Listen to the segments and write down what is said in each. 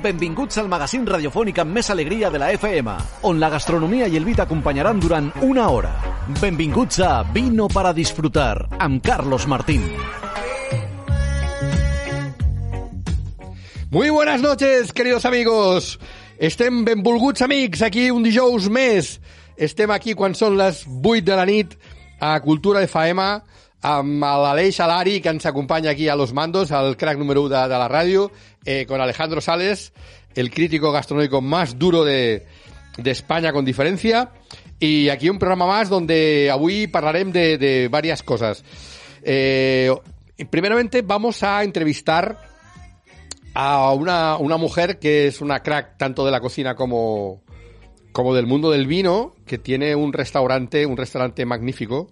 Benvinguts al magazín radiofònic amb més alegria de la FM, on la gastronomia i el vi t'acompanyaran durant una hora. Benvinguts a Vino para disfrutar, amb Carlos Martín. Muy buenas noches, queridos amigos. Estem benvolguts amics, aquí un dijous més. Estem aquí quan són les 8 de la nit a Cultura FM amb l'Aleix Alari, que ens acompanya aquí a Los Mandos, el crack número 1 de, la ràdio, eh, con Alejandro Sales, el crítico gastronómico más duro de, de España con diferencia. Y aquí un programa más donde avui parlarem de, de varias cosas. Eh, primeramente vamos a entrevistar a una, una mujer que es una crack tanto de la cocina como, como del mundo del vino, que tiene un restaurante, un restaurante magnífico,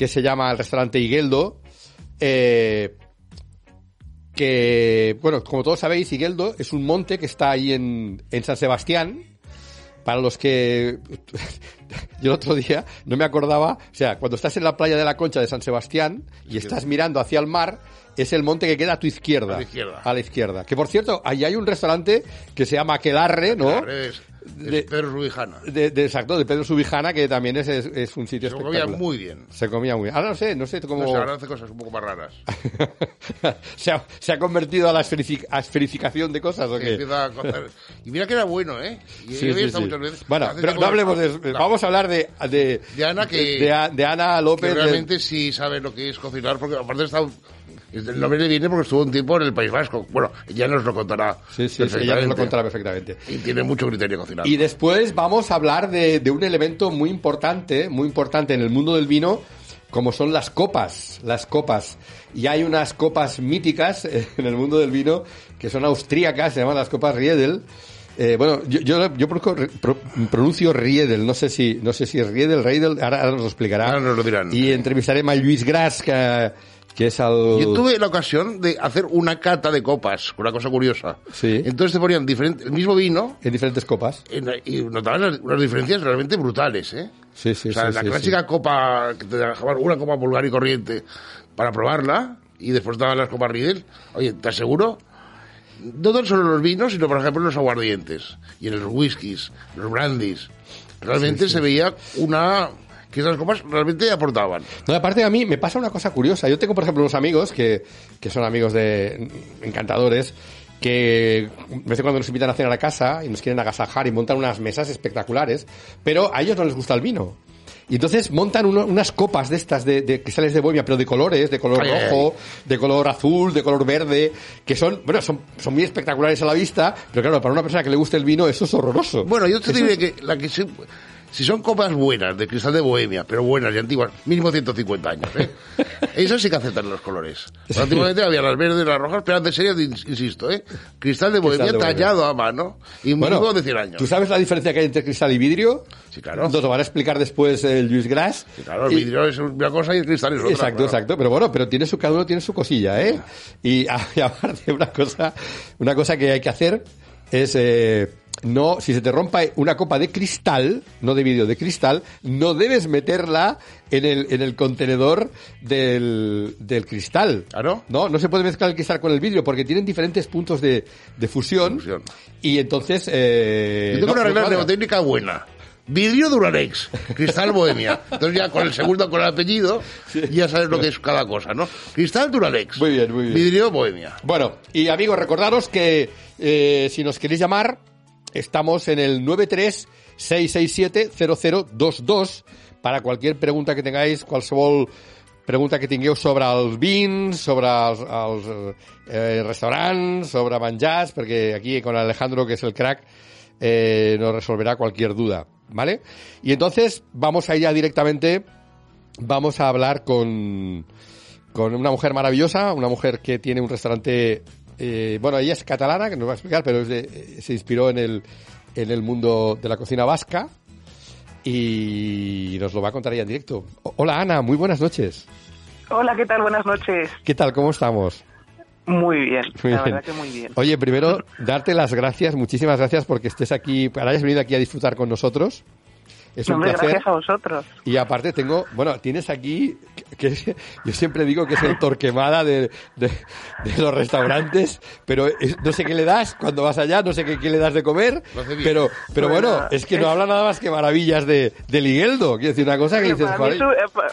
que se llama el restaurante Higueldo, eh, que, bueno, como todos sabéis, Higueldo es un monte que está ahí en, en San Sebastián, para los que yo el otro día no me acordaba, o sea, cuando estás en la playa de la Concha de San Sebastián y estás mirando hacia el mar, es el monte que queda a tu izquierda. A la izquierda. A la izquierda. Que por cierto, ahí hay un restaurante que se llama Aquelarre, ¿no? Es, es De- Pedro. De, de- exacto, de Pedro Subijana, que también es, es, es un sitio Se comía muy bien. Se comía muy bien. Ahora no sé, no sé cómo... No ahora hace cosas un poco más raras. se, ha, se ha convertido a la a esferificación de cosas, ¿o qué? empieza a cocer. Y mira que era bueno, ¿eh? Y Sí, yo sí, sí. muchas veces. Bueno, pero no hablemos de eso. No, Vamos a hablar de... De, De Ana que- de, Ana López. que realmente sí sabe lo que es cocinar, porque aparte está... El nombre le viene porque estuvo un tiempo en el País Vasco. Bueno, ella nos lo contará. Sí, sí, sí, ella nos lo contará perfectamente. Y tiene mucho criterio cocinar. Y después vamos a hablar de, de un elemento muy importante, muy importante en el mundo del vino, como son las copas, las copas. Y hay unas copas míticas en el mundo del vino que son austríacas, se llaman las copas Riedel. Eh, bueno, yo, yo, yo pro- pro- pronuncio Riedel, no sé si, no sé si es Riedel, Riedel, ahora, ahora nos lo explicará. Ahora nos lo dirán. Y entrevistaré a Luis Gras, que, que es al... Yo tuve la ocasión de hacer una cata de copas, una cosa curiosa. Sí. Entonces te ponían diferente, el mismo vino en diferentes copas. en- y notaban las- unas diferencias realmente brutales, ¿eh? Sí, sí, o sea, sí, la sí, clásica copa que te dejaban una copa vulgar y corriente para probarla y después daban las copas Riedel. Oye, te aseguro, no tan solo los vinos, sino por ejemplo los aguardientes y en los whiskies, los brandies. Realmente se veía una que esas copas realmente aportaban. No, aparte a mí me pasa una cosa curiosa. Yo tengo, por ejemplo, unos amigos que, que son amigos de encantadores que de vez en cuando nos invitan a cenar a casa y nos quieren agasajar y montan unas mesas espectaculares, pero a ellos no les gusta el vino. Y entonces montan uno- unas copas de estas de, de cristales de bohemia, pero de colores, de color Ay, ay, rojo, de color azul, de color verde, que son, bueno, son, son muy espectaculares a la vista, pero claro, para una persona que le guste el vino eso es horroroso. Bueno, yo te Eso diré es- que la que se- si son copas buenas, de cristal de bohemia, pero buenas y antiguas, mínimo 150 años, ¿eh? Esas sí que aceptan los colores. Porque Antiguamente había las verdes, las rojas, pero antes serías, insisto, ¿eh? Cristal de bohemia de bohemia. tallado a mano y mínimo de 100 años. ¿Tú sabes la diferencia que hay entre cristal y vidrio? Sí, claro. Nos lo van a explicar después el Luis Gras. Sí, claro, el Y- vidrio es una cosa y el cristal es otra. Exacto, claro. exacto. Pero bueno, pero tiene su, cada uno tiene su cosilla, ¿eh? Y aparte, una cosa, una cosa que hay que hacer es, eh, no, si se te rompa una copa de cristal, no de vidrio, de cristal, no debes meterla en el, en el contenedor del, del cristal. ¿Claro? No, no se puede mezclar el cristal con el vidrio porque tienen diferentes puntos de, de fusión. Fusión. Y entonces, eh, Yo tengo no, una regla no neurotécnica buena. Vidrio Duranex, cristal bohemia. Entonces ya con el segundo, con el apellido, ya sabes lo que es cada cosa, ¿no? Cristal Duranex. Muy bien, muy bien. Vidrio bohemia. Bueno, y amigos, recordaros que eh, si nos queréis llamar, estamos en el 93-667-0022 para cualquier pregunta que tengáis, qualsevol pregunta que tingueu sobre els vins, sobre els, els eh, restaurants, sobre menjars, perquè aquí con Alejandro, que es el crack, eh, nos resolverá cualquier duda, ¿vale? Y entonces vamos a ya directamente, vamos a hablar con, con una mujer maravillosa, una mujer que tiene un restaurante, eh, bueno, ella es catalana, que nos va a explicar, pero es de- eh, se inspiró en el, en el mundo de la cocina vasca y nos lo va a contar ella en directo. O- Hola Ana, muy buenas noches. Hola, ¿qué tal? Buenas noches. ¿Qué tal? ¿Cómo estamos? Muy bien, Muy la bien. verdad que muy bien. Oye, primero, darte las gracias, muchísimas gracias porque estés aquí, para hayas venido aquí a disfrutar con nosotros. Es No, un hombre, placer. gracias a vosotros. Y aparte tengo, bueno, tienes aquí, que, que yo siempre digo que es el torquemada de, de, de los restaurantes, pero es- no sé qué le das cuando vas allá, no sé qué, qué le das de comer, pero, pero bueno, Bueno, es que no es- habla nada más que maravillas de, de Ligueldo. Quiero decir, una cosa que dices, es eh,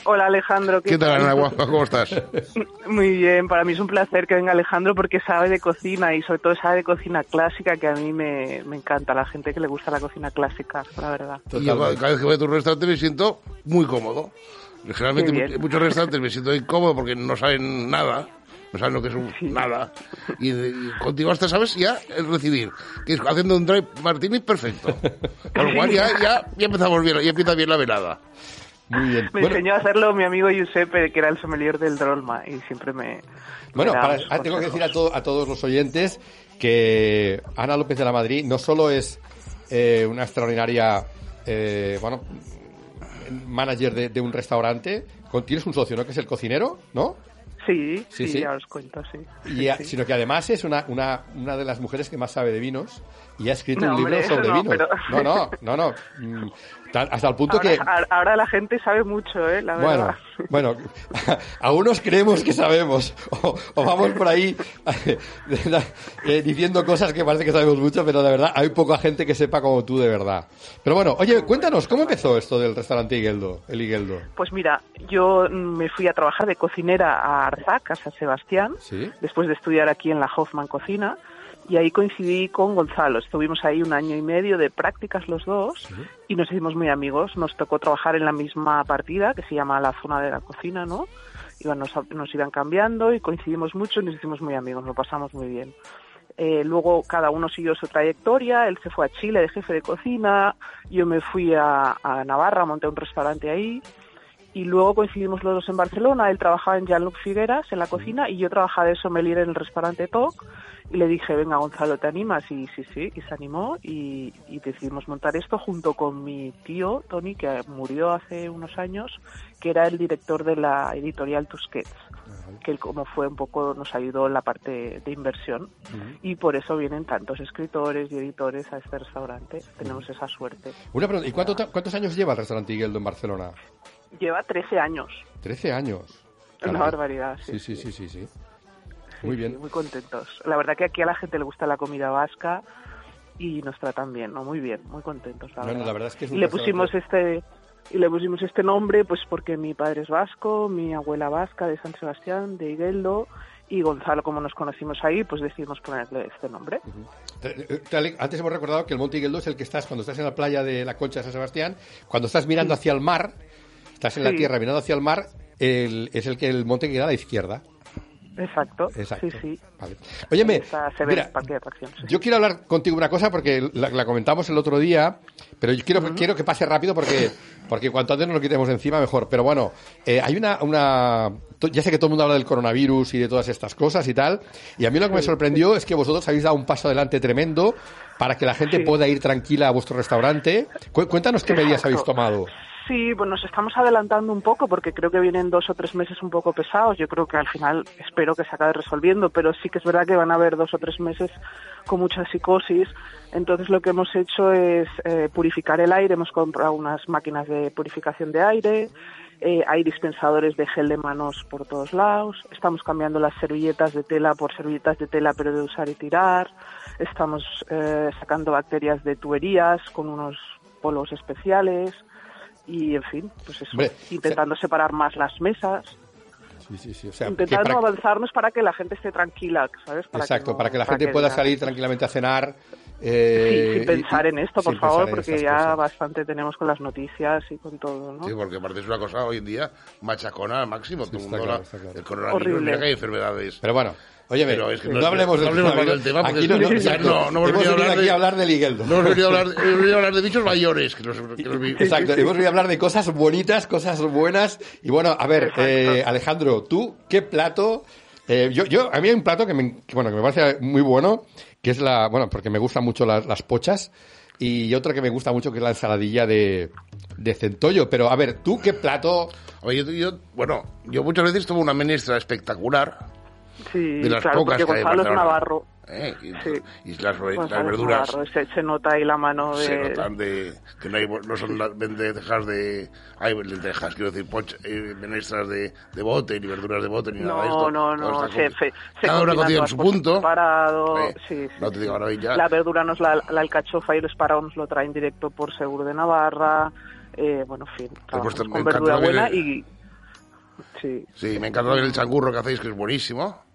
Hola Alejandro. ¿Qué tal, Ana Guapa? ¿Cómo estás? Muy bien, para mí es un placer que venga Alejandro porque sabe de cocina y sobre todo sabe de cocina clásica que a mí me, me encanta, la gente que le gusta la cocina clásica, la verdad. Cada vez que voy a tu restaurante me siento muy cómodo. Generalmente muchos restaurantes me siento incómodo porque no saben nada, no saben lo que es un nada. Y, y contigo hasta sabes ya el recibir, que es haciendo un dry martini perfecto. Con lo cual ya, ya, ya empezamos bien, ya empieza bien la velada. muy bien. Me Bueno, enseñó a hacerlo mi amigo Giuseppe, que era el sommelier del Drolma y siempre me... Bueno, me para- ah, tengo que decir a, consejos. to- a todos los oyentes que Ana López de la Madrid no solo es eh, una extraordinaria, eh, bueno, manager de, de un restaurante, con- tienes un socio, ¿no? Que es el cocinero, ¿no? Sí, Sí, sí, ya os cuento, sí. Y a- Sí. Sino que además es una, una, una de las mujeres que más sabe de vinos y ha escrito No, un libro hombre, sobre no, vinos. pero- No, no, no, no. Hasta el punto Ahora, que... ahora- la gente sabe mucho, ¿eh? La Bueno, verdad. bueno, algunos creemos que sabemos, o, o vamos por ahí eh, diciendo cosas que parece que sabemos mucho, pero de verdad hay poca gente que sepa como tú de verdad. Pero bueno, oye, cuéntanos, ¿cómo empezó esto del restaurante Igueldo, el Igueldo? Pues mira, yo mm, me fui a trabajar de cocinera a Arzac, a San Sebastián, Sí. después de estudiar aquí en la Hoffman Cocina, y ahí coincidí con Gonzalo. Estuvimos ahí un año y medio de prácticas los dos y nos hicimos muy amigos. Nos tocó trabajar en la misma partida, que se llama la zona de la cocina, ¿no? Iban, nos, nos iban cambiando y coincidimos mucho y nos hicimos muy amigos, lo pasamos muy bien. Eh, luego cada uno siguió su trayectoria, él se fue a Chile de jefe de cocina, yo me fui a, a Navarra, monté un restaurante ahí y luego coincidimos los dos en Barcelona, él trabajaba en Jean-Luc Figueras en la cocina y yo trabajaba de sommelier en el restaurante Toc y le dije, venga Gonzalo, ¿te animas? Y sí, sí, y se animó y, y decidimos montar esto junto con mi tío Tony, que murió hace unos años, que era el director de la editorial Tusquets que él como fue un poco nos ayudó en la parte de inversión y por eso vienen tantos escritores y editores a este restaurante. Tenemos esa suerte. Una pregunta, ¿y cuánto cuántos años lleva el restaurante Igueldo en Barcelona? Lleva 13 años. Trece años. Una Caray. barbaridad, sí. Sí, sí, sí, sí, sí. Sí, Muy sí, bien. muy contentos. La verdad que aquí a la gente le gusta la comida vasca y nos tratan bien, ¿no? Muy bien, muy contentos, la No, no, verdad. la verdad es que es y un le restaurante- pusimos este y le pusimos este nombre pues porque mi padre es vasco, mi abuela vasca de San Sebastián, de Igueldo y Gonzalo como nos conocimos ahí, pues decidimos ponerle este nombre. Te- eh, te- Antes hemos recordado que el Monte Igueldo es el que estás cuando estás en la playa de la Concha de San Sebastián, cuando estás mirando hacia el mar, estás en la Sí. tierra mirando hacia el mar, el- es el que el monte queda a la izquierda. Exacto. Exacto. Sí, sí. Vale. Óyeme, mira, sí. yo quiero hablar contigo una cosa porque la, la comentamos el otro día, pero yo quiero, quiero que pase rápido porque, porque cuanto antes nos lo quitemos encima mejor. Pero bueno, eh, hay una, una, ya sé que todo el mundo habla del coronavirus y de todas estas cosas y tal, y a mí lo que me sorprendió es que vosotros habéis dado un paso adelante tremendo para que la gente pueda ir tranquila a vuestro restaurante. Cu- cuéntanos qué medidas habéis tomado. Sí, pues nos estamos adelantando un poco porque creo que vienen dos o tres meses un poco pesados. Yo creo que al final espero que se acabe resolviendo, pero sí que es verdad que van a haber dos o tres meses con mucha psicosis. Entonces lo que hemos hecho es eh, purificar el aire. Hemos comprado unas máquinas de purificación de aire. eh, hay dispensadores de gel de manos por todos lados. Estamos cambiando las servilletas de tela por servilletas de tela, pero de usar y tirar. Estamos eh, sacando bacterias de tuberías con unos polos especiales y en fin, pues eso, Hombre, intentando separar más las mesas, Sí, sí, sí. O sea, que intentando para- avanzarnos para que la gente esté tranquila, ¿sabes? Exacto, no- para que la gente pueda diga- salir tranquilamente a cenar. Sí, eh, sin pensar y- en esto, por favor, porque ya cosas. bastante tenemos con las noticias y con todo, ¿no? Sí, porque aparte es una cosa hoy en día machacona al máximo. Todo el está mundo claro, claro. del coronavirus, Horrible. mira que hay enfermedades. Pero bueno, óyeme, Pero es que no, no- hablemos no hablemos del tema, porque Aquí no, no, exacto. no- no hemos hemos venido a hablar aquí de- a hablar de. No hemos venido a hablar, hemos venido a hablar de bichos mayores. Que los, que Exacto, hemos venido a hablar de cosas bonitas, cosas buenas. Y bueno, a ver, eh, Alejandro, ¿tú qué plato? eh, yo, yo, a mí hay un plato que me, que, bueno, que me parece muy bueno, que es la, bueno, porque me gustan mucho las, las pochas. y otra que me gusta mucho que es la ensaladilla de, de centollo. Pero a ver, ¿tú qué plato? Oye, yo, bueno, yo muchas veces tuve una menestra espectacular. Sí, De las claro, pocas porque que Gonzalo es. Navarro. ¿eh? Y, Sí. y las, las Gonzalo verduras Navarro, Se, se nota ahí la mano de... se notan de que no, hay, no son las lentejas de hay lentejas quiero decir poch, eh, menestras de, de bote ni verduras de bote ni nada de No, esto no, no, está se, se, cada una cocida en su punto separado, Eh, sí, no sí, te digo La verdura nos la, la alcachofa y el espárrago nos lo traen directo por Seguro de Navarra, eh, bueno, en fin, me con verdura buena el- y... Sí, sí me encanta también el changurro que hacéis que es buenísimo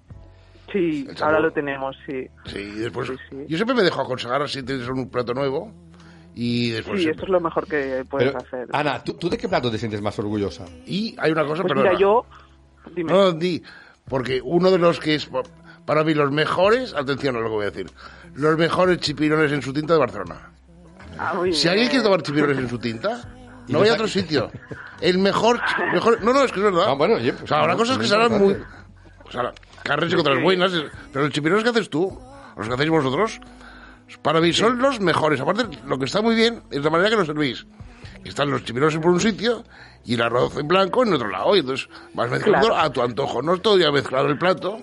sí, ahora lo tenemos, sí. sí y después Sí, sí. yo siempre me dejo aconsejar si tienes un plato nuevo y después Sí, esto es lo mejor que puedes Pero, hacer. Ana, ¿tú, tú de qué plato te sientes más orgullosa? y hay una cosa pues perdona mira, yo... Dime. No, no, di, porque uno de los que es pa- para mí los mejores, atención a lo que voy a decir, los mejores chipirones en su tinta de Barcelona. Ah, muy Si bien. alguien quiere tomar chipirones en su tinta, no vaya a otro sitio. El mejor, mejor, no, no, es que es verdad. Ah, bueno, oye, pues, o sea, habrá no, cosas que serán muy, o sea, carnes y otras buenas, es- pero los chipirones que haces tú, los que hacéis vosotros, para mí son los mejores. Aparte, lo que está muy bien es la manera que los servís. Están los chipirones por un sitio y el arroz en blanco en otro lado. Y entonces vas mezclando Claro. a tu antojo. No todo ya mezclado el plato.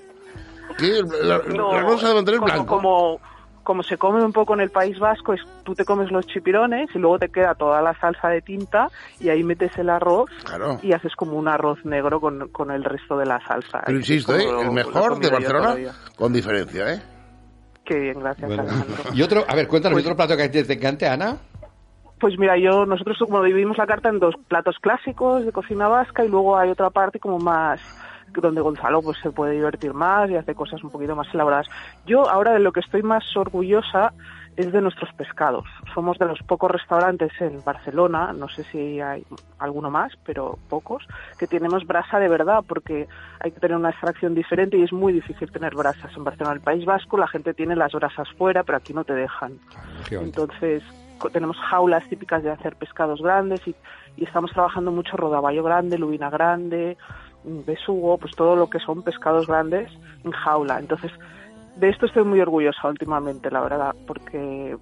Que el No, mantener como, blanco. Como, como se come un poco en el País Vasco, es tú te comes los chipirones y luego te queda toda la salsa de tinta y ahí metes el arroz Claro. y haces como un arroz negro con, con el resto de la salsa. Pero insisto, ¿eh? lo- el mejor de Barcelona con diferencia, ¿eh? Qué bien, gracias Bueno, Alejandro. y otro, a ver, cuéntanos, Pues- ¿y otro plato que a ti te encante, Ana? Pues mira, yo nosotros como dividimos la carta en dos platos clásicos de cocina vasca y luego hay otra parte como más donde Gonzalo pues se puede divertir más y hace cosas un poquito más elaboradas. Yo ahora de lo que estoy más orgullosa es de nuestros pescados. Somos de los pocos restaurantes en Barcelona, no sé si hay alguno más, pero pocos, que tenemos brasa de verdad, porque hay que tener una extracción diferente y es muy difícil tener brasas en Barcelona. En el País Vasco la gente tiene las brasas fuera, pero aquí no te dejan. Lógicamente. Entonces, tenemos jaulas típicas de hacer pescados grandes y, y estamos trabajando mucho rodaballo grande, lubina grande, besugo, pues todo lo que son pescados grandes en jaula. Entonces, de esto estoy muy orgullosa últimamente, la verdad, porque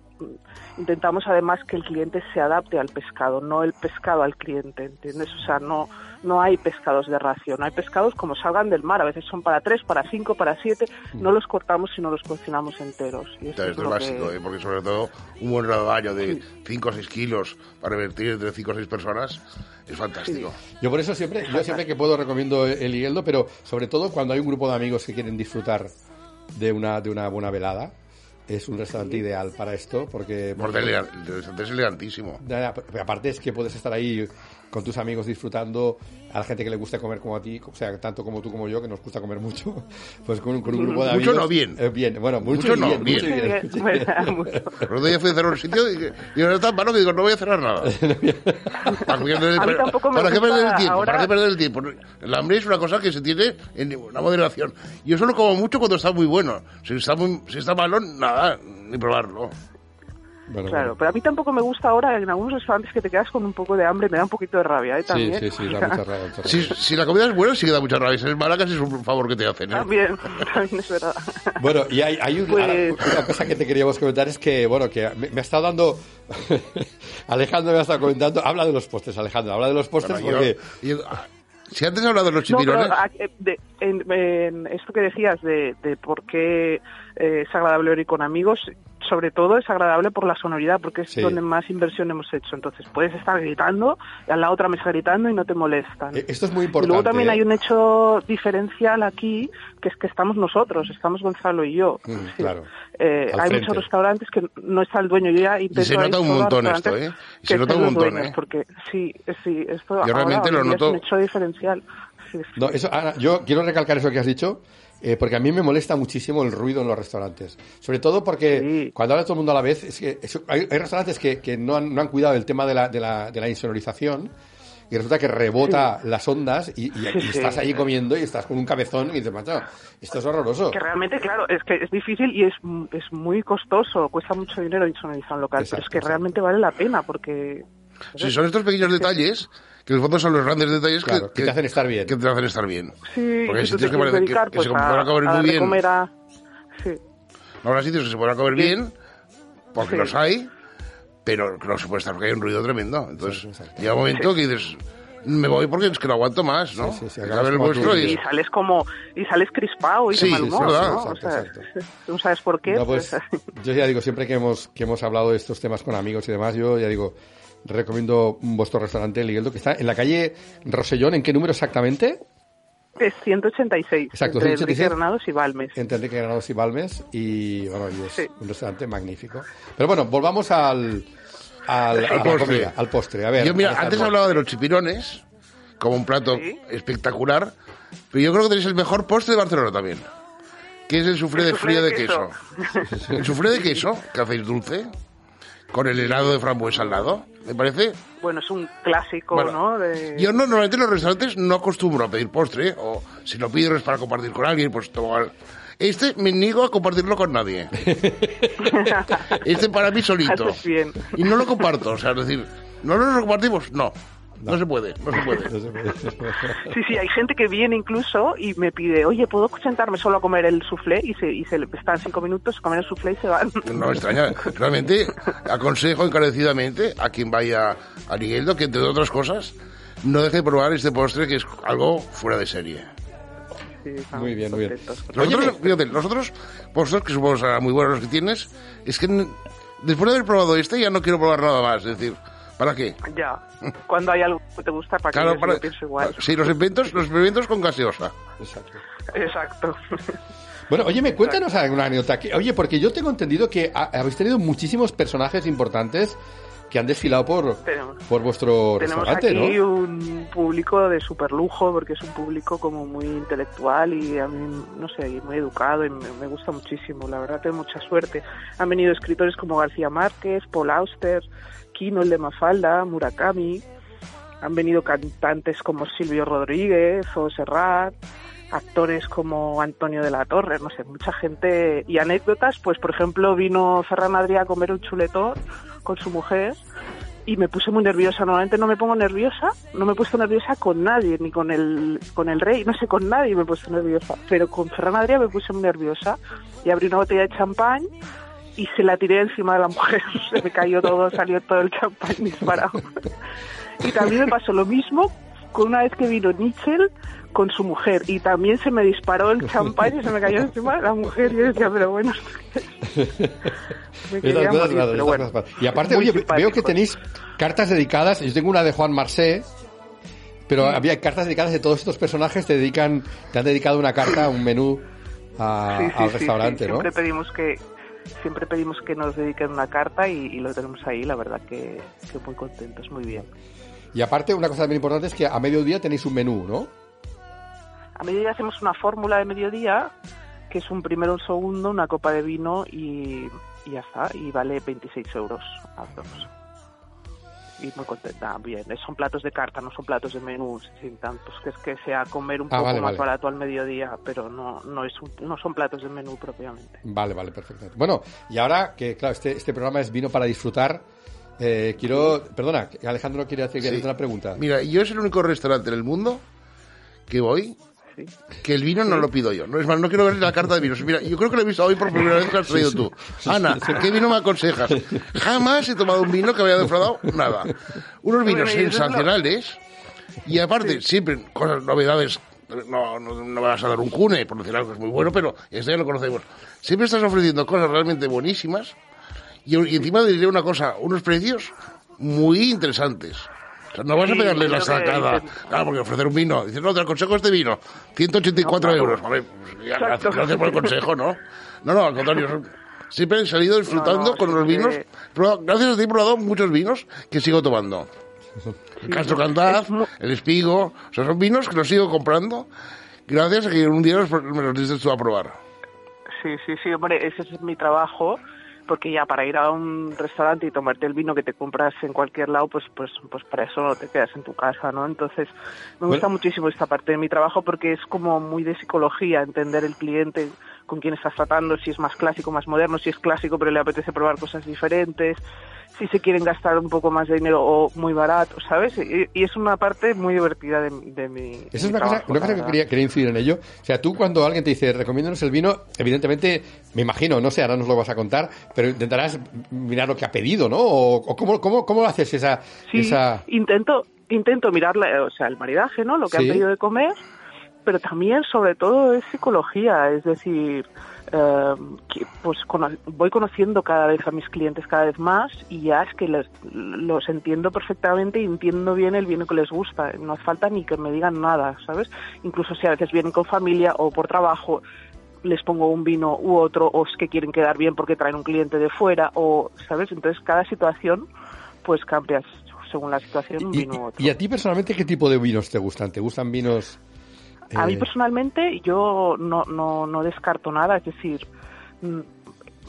intentamos además que el cliente se adapte al pescado, no el pescado al cliente, ¿entiendes? O sea, no, no hay pescados de ración, hay pescados como salgan del mar, a veces son para tres, para cinco, para siete, no los cortamos sino los cocinamos enteros. Y esto es básico, que- ¿eh? porque sobre todo un buen rodaballo de 5 o 6 kilos para revertir entre 5 o 6 personas es fantástico. Yo por eso siempre, yo siempre que puedo recomiendo el Higueldo, pero sobre todo cuando hay un grupo de amigos que quieren disfrutar de una, de una buena velada, es un restaurante ideal para esto, porque... Porque el restaurante es elegantísimo. Aparte es que puedes estar ahí con tus amigos disfrutando a la gente que le gusta comer como a ti, o sea, tanto como tú como yo, que nos gusta comer mucho, pues con, con un grupo de Mucho amigos... no, bien. Eh, bien, bueno, mucho, no, bien, bien. mucho y bien, Bien, mucho bueno, bien. otro día fui a cerrar un sitio y, que- y ahora tan malo que digo, no voy a cerrar nada. ¿Para, qué perder- A mí tampoco me ¿para qué gusta perder el tiempo? ahora- ¿Para qué perder el tiempo? El hambre es una cosa que se tiene en una moderación. Yo solo como mucho cuando está muy bueno. Si está, muy, si está malo, nada, ni probarlo. Bueno, Claro, bueno. pero a mí tampoco me gusta ahora en algunos restaurantes que te quedas con un poco de hambre, me da un poquito de rabia, ¿eh? Sí, También. sí, sí, da mucha rabia. mucha rabia. Si, si la comida es buena, sí que da mucha rabia. Si es mala, casi es un favor que te hacen. ¿eh? También, también es verdad. Bueno, y hay, hay un- Pues- ahora, una cosa que te queríamos comentar es que, bueno, que me, me ha estado dando... Alejandro me ha estado comentando... Habla de los postres, Alejandro, habla de los postres Bueno, porque... yo- yo- si antes he hablado de los No, pero chipirones... eh, de- en, en esto que decías de, de por qué eh, es agradable venir con amigos, sobre todo es agradable por la sonoridad, porque es Sí. donde más inversión hemos hecho. Entonces puedes estar gritando, y a la otra mesa gritando y no te molestan. eh, Esto es muy Y importante. luego también ¿eh? hay un hecho diferencial aquí, que es que estamos nosotros, estamos Gonzalo y yo. Mm, claro. eh, hay frente. muchos restaurantes que no está el dueño. Yo ya intento se nota un montón esto, ¿eh? Y se nota un montón, dueños, ¿eh? Porque sí, sí, esto Yo ahora realmente lo noto. es un hecho diferencial. Sí, sí. No, eso, Ana, yo quiero recalcar eso que has dicho, eh, porque a mí me molesta muchísimo el ruido en los restaurantes. Sobre todo porque Sí. cuando habla todo el mundo a la vez, es que eso- hay, hay restaurantes que, que no, han, no han cuidado el tema de la, de la, de la insonorización y resulta que rebota las ondas y, y- y Sí, sí. estás ahí comiendo y estás con un cabezón y dices, macho, esto es horroroso. Que realmente, claro, es que es difícil y es, es muy costoso, cuesta mucho dinero insonorizar un local, pero Exacto, es que exacto. realmente vale la pena porque... Si son estos pequeños detalles, que en el fondo son los grandes detalles Claro, que te hacen estar bien. Que te hacen estar bien. Sí, Porque hay sitios que, quieres parece que, dedicar, que se pues, podrán a- comer a muy bien. comer a- Sí. Habrá sitios que se podrán comer bien, porque Sí. los hay, pero no se puede estar porque hay un ruido tremendo. Entonces, llega un momento que dices, me voy porque es que no aguanto más, ¿no? Sí, sí, sí, el vuestro y Y es- sales como, y sales crispado y Sí, de mal humor, verdad. ¿no? Exacto, o sea, exacto. tú sabes por qué. No, pues, pues, yo ya digo, siempre que hemos, que hemos hablado de estos temas con amigos y demás, yo ya digo, recomiendo vuestro restaurante El Ligueldo, que está en la calle Rosellón. ¿En qué número exactamente? es 186, Exacto, entre 186. Enrique Granados y Balmes. Entre Enrique Granados y Balmes. Y bueno, y es Sí. un restaurante magnífico. Pero bueno, volvamos al, al, a la postre. comida, al postre. A ver, Yo, mira, antes hablaba de los chipirones como un plato Sí. espectacular, pero yo creo que tenéis el mejor postre de Barcelona también, que es el suflé de frío de de queso. queso. el suflé de queso, que hacéis dulce, con el helado de frambuesa al lado, me parece... Bueno, es un clásico, Bueno, ¿no? De... Yo no, normalmente en los restaurantes no acostumbro a pedir postre, o si lo pido es para compartir con alguien, pues tomar... Este me niego a compartirlo con nadie. Este para mí solito. Bien. Y no lo comparto, o sea, es decir, ¿no lo compartimos? No. No se puede, no se puede. No se puede. Sí, sí, hay gente que viene incluso y me pide, oye, ¿puedo sentarme solo a comer el soufflé? Y se, y se le- están cinco minutos, comen el soufflé y se van. No me extraña. Realmente aconsejo encarecidamente a quien vaya a Nigueldo que, entre otras cosas, no deje de probar este postre que es algo fuera de serie. Sí, Muy bien, muy bien. contentos. Los Oye, otros, me- fíjate, los otros postres, que supongo serán muy buenos los que tienes, es que n- después de haber probado este ya no quiero probar nada más. Es decir, ¿para qué? Ya, cuando hay algo que te gusta, para que Claro, yo para... lo pienso igual. Sí, los inventos, los experimentos con gaseosa. Exacto. Exacto. Bueno, oye, me cuéntanos alguna anécdota. que- Oye, porque yo tengo entendido que ha- habéis tenido muchísimos personajes importantes que han desfilado por, Tenemos. por vuestro Tenemos restaurante, aquí ¿no? un público de super lujo, porque es un público como muy intelectual y a mí, no sé, y muy educado y me, me gusta muchísimo. La verdad, tengo mucha suerte. Han venido escritores como García Márquez, Paul Auster, El de Mafalda, Murakami. Han venido cantantes como Silvio Rodríguez o Serrat, actores como Antonio de la Torre, no sé, mucha gente. Y anécdotas, pues por ejemplo, vino Ferran Adrià a comer un chuletón con su mujer y me puse muy nerviosa. Normalmente no me pongo nerviosa, no me he puesto nerviosa con nadie, ni con el, con el rey, no sé, con nadie me he puesto nerviosa. Pero con Ferran Adrià me puse muy nerviosa y abrí una botella de champán y se la tiré encima de la mujer. Se me cayó todo, salió todo el champán disparado. Y también me pasó lo mismo con una vez que vino Nichel con su mujer y también se me disparó el champán y se me cayó encima de la mujer y yo decía, pero bueno, me quería morir, pero bueno. Y aparte, oye, veo que tenéis cartas dedicadas. Yo tengo una de Juan Marsé, pero había cartas dedicadas de todos estos personajes. Te dedican, te han dedicado una carta, un menú a- Sí, sí, al restaurante. ¿no? Siempre pedimos que siempre pedimos que nos dediquen una carta y, y lo tenemos ahí, la verdad que, que muy contentos, muy bien. Y aparte, una cosa también importante es que a mediodía tenéis un menú, ¿no? A mediodía hacemos una fórmula de mediodía, que es un primero, un segundo, una copa de vino y, y ya está, y vale 26 euros a dos. Y muy contenta, bien. Son platos de carta, no son platos de menú, sin tantos, que es que sea comer un Ah, poco vale, más vale. barato al mediodía, pero no no es un- no son platos de menú propiamente. Vale, vale, perfecto. Bueno, y ahora que, claro, este, este programa es vino para disfrutar, eh, quiero... Perdona, que Alejandro quiere hacer quiere Sí. hacer una pregunta. Mira, yo es el único restaurante en el mundo que voy Sí. que el vino no lo pido yo. No es más, no quiero ver la carta de vinos. Mira, yo creo que lo he visto hoy por primera vez que lo has traído tú. Ana, ¿qué vino me aconsejas? Jamás he tomado un vino que me haya defraudado nada. Unos vinos sensacionales y aparte, siempre cosas, novedades. No, no, vas a dar un cune, por decir algo que es muy bueno, pero este ya lo conocemos. Siempre estás ofreciendo cosas realmente buenísimas y, y encima diré una cosa, unos precios muy interesantes. No vas a pegarle la sacada. Claro, porque ofrecer un vino. Dices, no, te aconsejo este vino. 184 No, euros. Vale, pues, gracias, gracias por el consejo, ¿no? No, no, al contrario. Siempre he salido disfrutando No, con los vinos. Gracias a ti he probado muchos vinos que sigo tomando. El Castro mu- el Espigo. O sea, son vinos que los sigo comprando gracias a que un día me los dices tú a probar. Sí, sí, sí, hombre, ese es mi trabajo, porque ya para ir a un restaurante y tomarte el vino que te compras en cualquier lado, pues, pues, pues para eso no te quedas en tu casa, ¿no? Entonces, me gusta Bueno. muchísimo esta parte de mi trabajo porque es como muy de psicología, entender el cliente con quién estás tratando, si es más clásico, más moderno, si es clásico pero le apetece probar cosas diferentes, si se quieren gastar un poco más de dinero o muy barato, ¿sabes? Y, y es una parte muy divertida de, de mi. Esa mi es una cosa, una cosa que quería, quería incidir en ello. O sea, tú cuando alguien te dice, recomiéndanos el vino, evidentemente, me imagino, no sé, ahora nos lo vas a contar, pero intentarás mirar lo que ha pedido, ¿no? O, o cómo, cómo, cómo haces esa... Sí, esa... intento, intento mirar, la- o sea, el maridaje, ¿no? Lo que Sí. han pedido de comer, pero también, sobre todo, es psicología, es decir, que, pues cono- voy conociendo cada vez a mis clientes cada vez más y ya es que les- los entiendo perfectamente y entiendo bien el vino que les gusta. No hace falta ni que me digan nada, ¿sabes? Incluso si a veces vienen con familia o por trabajo, les pongo un vino u otro, o es que quieren quedar bien porque traen un cliente de fuera, o, ¿sabes? Entonces, cada situación, pues cambias según la situación un vino u otro. y a ti personalmente, ¿qué tipo de vinos te gustan? ¿Te gustan vinos...? A mí eh, personalmente yo no, no, no descarto nada, es decir, mm,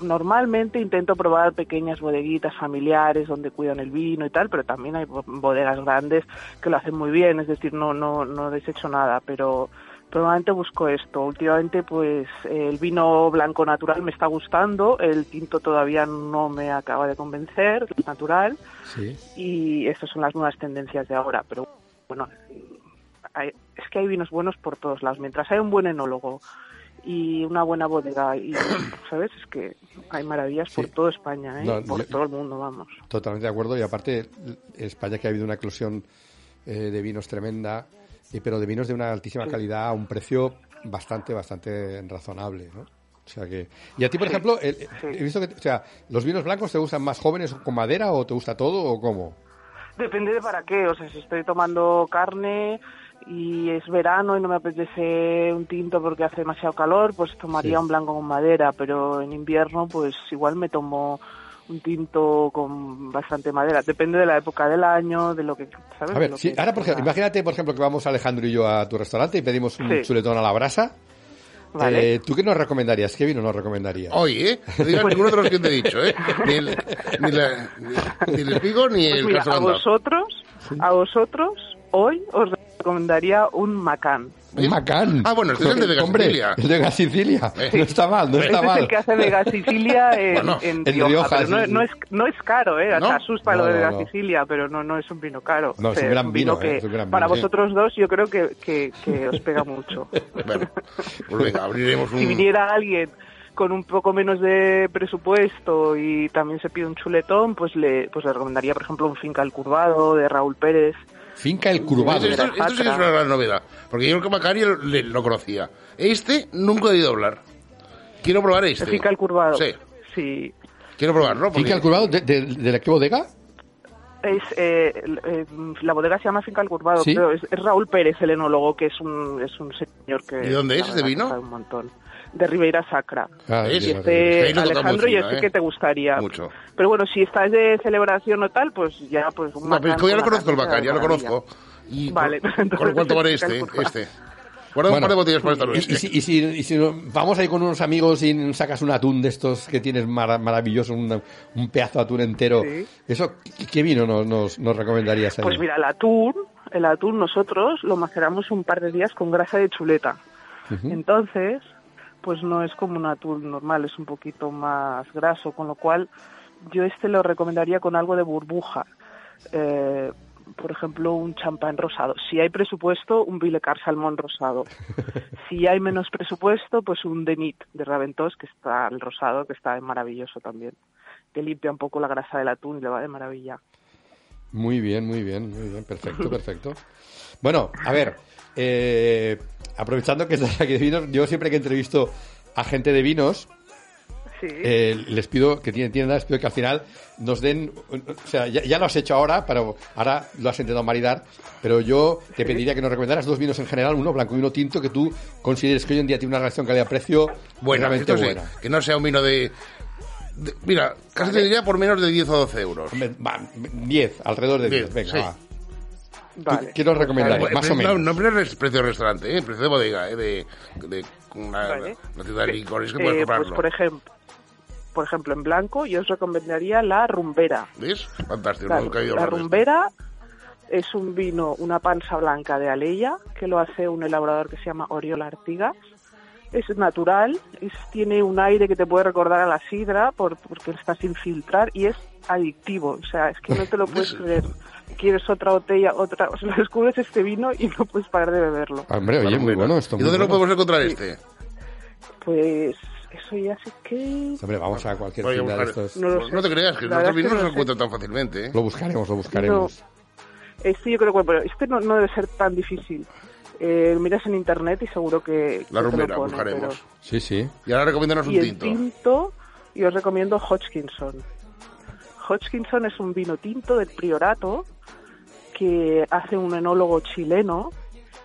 normalmente intento probar pequeñas bodeguitas familiares donde cuidan el vino y tal, pero también hay bo- bodegas grandes que lo hacen muy bien, es decir, no, no, no desecho nada, pero normalmente busco esto. Últimamente pues el vino blanco natural me está gustando, el tinto todavía no me acaba de convencer, natural, Sí. y estas son las nuevas tendencias de ahora, pero bueno, hay- es que hay vinos buenos por todos lados. Mientras hay un buen enólogo y una buena bodega, y, ¿sabes? Es que hay maravillas por Sí. toda España, ¿eh? No, por todo el mundo, vamos. Totalmente de acuerdo. Y aparte, España que ha habido una eclosión eh, de vinos tremenda, y, pero de vinos de una altísima Sí. calidad a un precio bastante, bastante razonable, ¿no? O sea que... Y a ti, por ejemplo, el- he visto que... O sea, ¿los vinos blancos te gustan más jóvenes con madera o te gusta todo o cómo? Depende de para qué, o sea, si estoy tomando carne y es verano y no me apetece un tinto porque hace demasiado calor, pues tomaría Sí. un blanco con madera, pero en invierno pues igual me tomo un tinto con bastante madera. Depende de la época del año, de lo que, ¿sabes? A ver, sí, que ahora, por ejemplo, imagínate, por ejemplo, que vamos Alejandro y yo a tu restaurante y pedimos un Sí. chuletón a la brasa. Vale. Eh, ¿Tú qué nos recomendarías? ¿Qué vino nos recomendarías? Hoy, ¿eh? No digas ninguno de los que te he dicho, ¿eh? Ni el, ni la- ni- ni el espigo ni Pues el mira, a vosotros, a vosotros, hoy os recomendaría un Macán. Un Macán. Ah, bueno, este es el de Vega Hombre, Sicilia. el de Vega Sicilia. Eh. No está mal, no Este está es mal. el que hace Vega Sicilia en, Bueno, en en Rioja, Rioja, pero no, no es, no es caro, ¿eh? ¿No? Te asusta No, lo de Vega no. Sicilia, pero no, no es un vino caro. No, O es sea, un gran vino, eh, que es un gran para vino, sí. vosotros dos yo creo que, que, que os pega mucho. Bueno, pues venga, abriremos un... si viniera alguien con un poco menos de presupuesto y también se pide un chuletón, pues le, pues le recomendaría, por ejemplo, un finca al curvado de Raúl Pérez. Finca el Curvado. Esto, esto- esto sí que es una gran novedad. Porque yo el que Macari lo, le- lo conocía. Este nunca he oído hablar. Quiero probar este. El finca al curvado. Sí, Sí. quiero probarlo. Porque... ¿Finca el Curvado de, de, de la qué bodega? Es, eh, el- eh, la bodega se llama Finca al Curvado, ¿Sí? creo. Es, es Raúl Pérez, el enólogo, que es un, es un señor que... ¿Y dónde es verdad, vino? Un montón. De Ribeira Sacra. Ah, Es este, Alejandro, yo sé ¿eh? que te gustaría. Mucho. Pero bueno, si estás de celebración o tal, pues ya, pues un No, pero ya lo conozco el Bacari, ya lo conozco. Y Vale, ¿Con, entonces con cuánto vale este? Este. Guarda un Bueno, par de botellas para esta Y, noche. y si, y si- y si vamos ahí con unos amigos y sacas un atún de estos que tienes mara- maravilloso, un, un pedazo de atún entero, Sí. ¿eso qué, qué vino nos, nos, nos recomendarías? ahí? Pues mira, el atún, el atún nosotros lo maceramos un par de días con grasa de chuleta. Ujú. Entonces, pues no es como un atún normal, es un poquito más graso, con lo cual yo este lo recomendaría con algo de burbuja. Eh, por ejemplo, un champán rosado. Si hay presupuesto, un Vilecar salmón rosado. Si hay menos presupuesto, pues un Denit de Raventós, que está el rosado, que está maravilloso también. Que limpia un poco la grasa del atún y le va de maravilla. Muy bien, muy bien, muy bien, perfecto, perfecto. Bueno, a ver, eh, aprovechando que estás aquí de vinos, yo siempre que entrevisto a gente de vinos, Sí. eh, les pido que tienen tiendas, les pido que al final nos den, o sea, ya, ya lo has hecho ahora, pero ahora lo has intentado maridar, pero yo te pediría que nos recomendaras dos vinos en general, uno blanco y uno tinto, que tú consideres que hoy en día tiene una relación calidad-precio Bueno, realmente esto sí, buena. que no sea un vino de... de- mira, casi te diría por menos de 10 o 12 euros. Hombre, va, 10, alrededor de 10, Diez, venga, sí. va. Vale. ¿Qué nos recomendarías? Eh, Más o no, menos. No, no es precio de restaurante, ¿eh? precio de bodega, ¿eh? de, de una, Vale. una tienda de licores que Eh, puedes pues comprarlo. por ejemplo, por ejemplo, en blanco yo os recomendaría la rumbera. ¿Ves? Fantástico, La, nunca he oído la rumbera es un vino, una panza blanca de Aleya, que lo hace un elaborador que se llama Oriola Artigas. es natural, es, tiene un aire que te puede recordar a la sidra por, porque está sin filtrar y es adictivo, o sea, es que no te lo puedes creer. Quieres otra botella, otra, o sea, descubres este vino y no puedes parar de beberlo. Hombre, oye, muy bueno esto. ¿Y dónde lo podemos encontrar este? Pues eso ya sé que... Hombre, vamos a cualquier tienda de buscar. estos. No lo Pues sé. no te creas, que La nuestros verdad es que vinos no no se sé. encuentran tan fácilmente. ¿eh? Lo buscaremos, lo buscaremos. Este yo creo que, este no, no debe ser tan difícil. Eh, miras en internet y seguro que... La que te lo rumera, pone, buscaremos. pero- Sí, sí. Y ahora recomiéndanos un Y el tinto. tinto, yo os recomiendo Hodgkinson. Hodgkinson es un vino tinto del Priorato que hace un enólogo chileno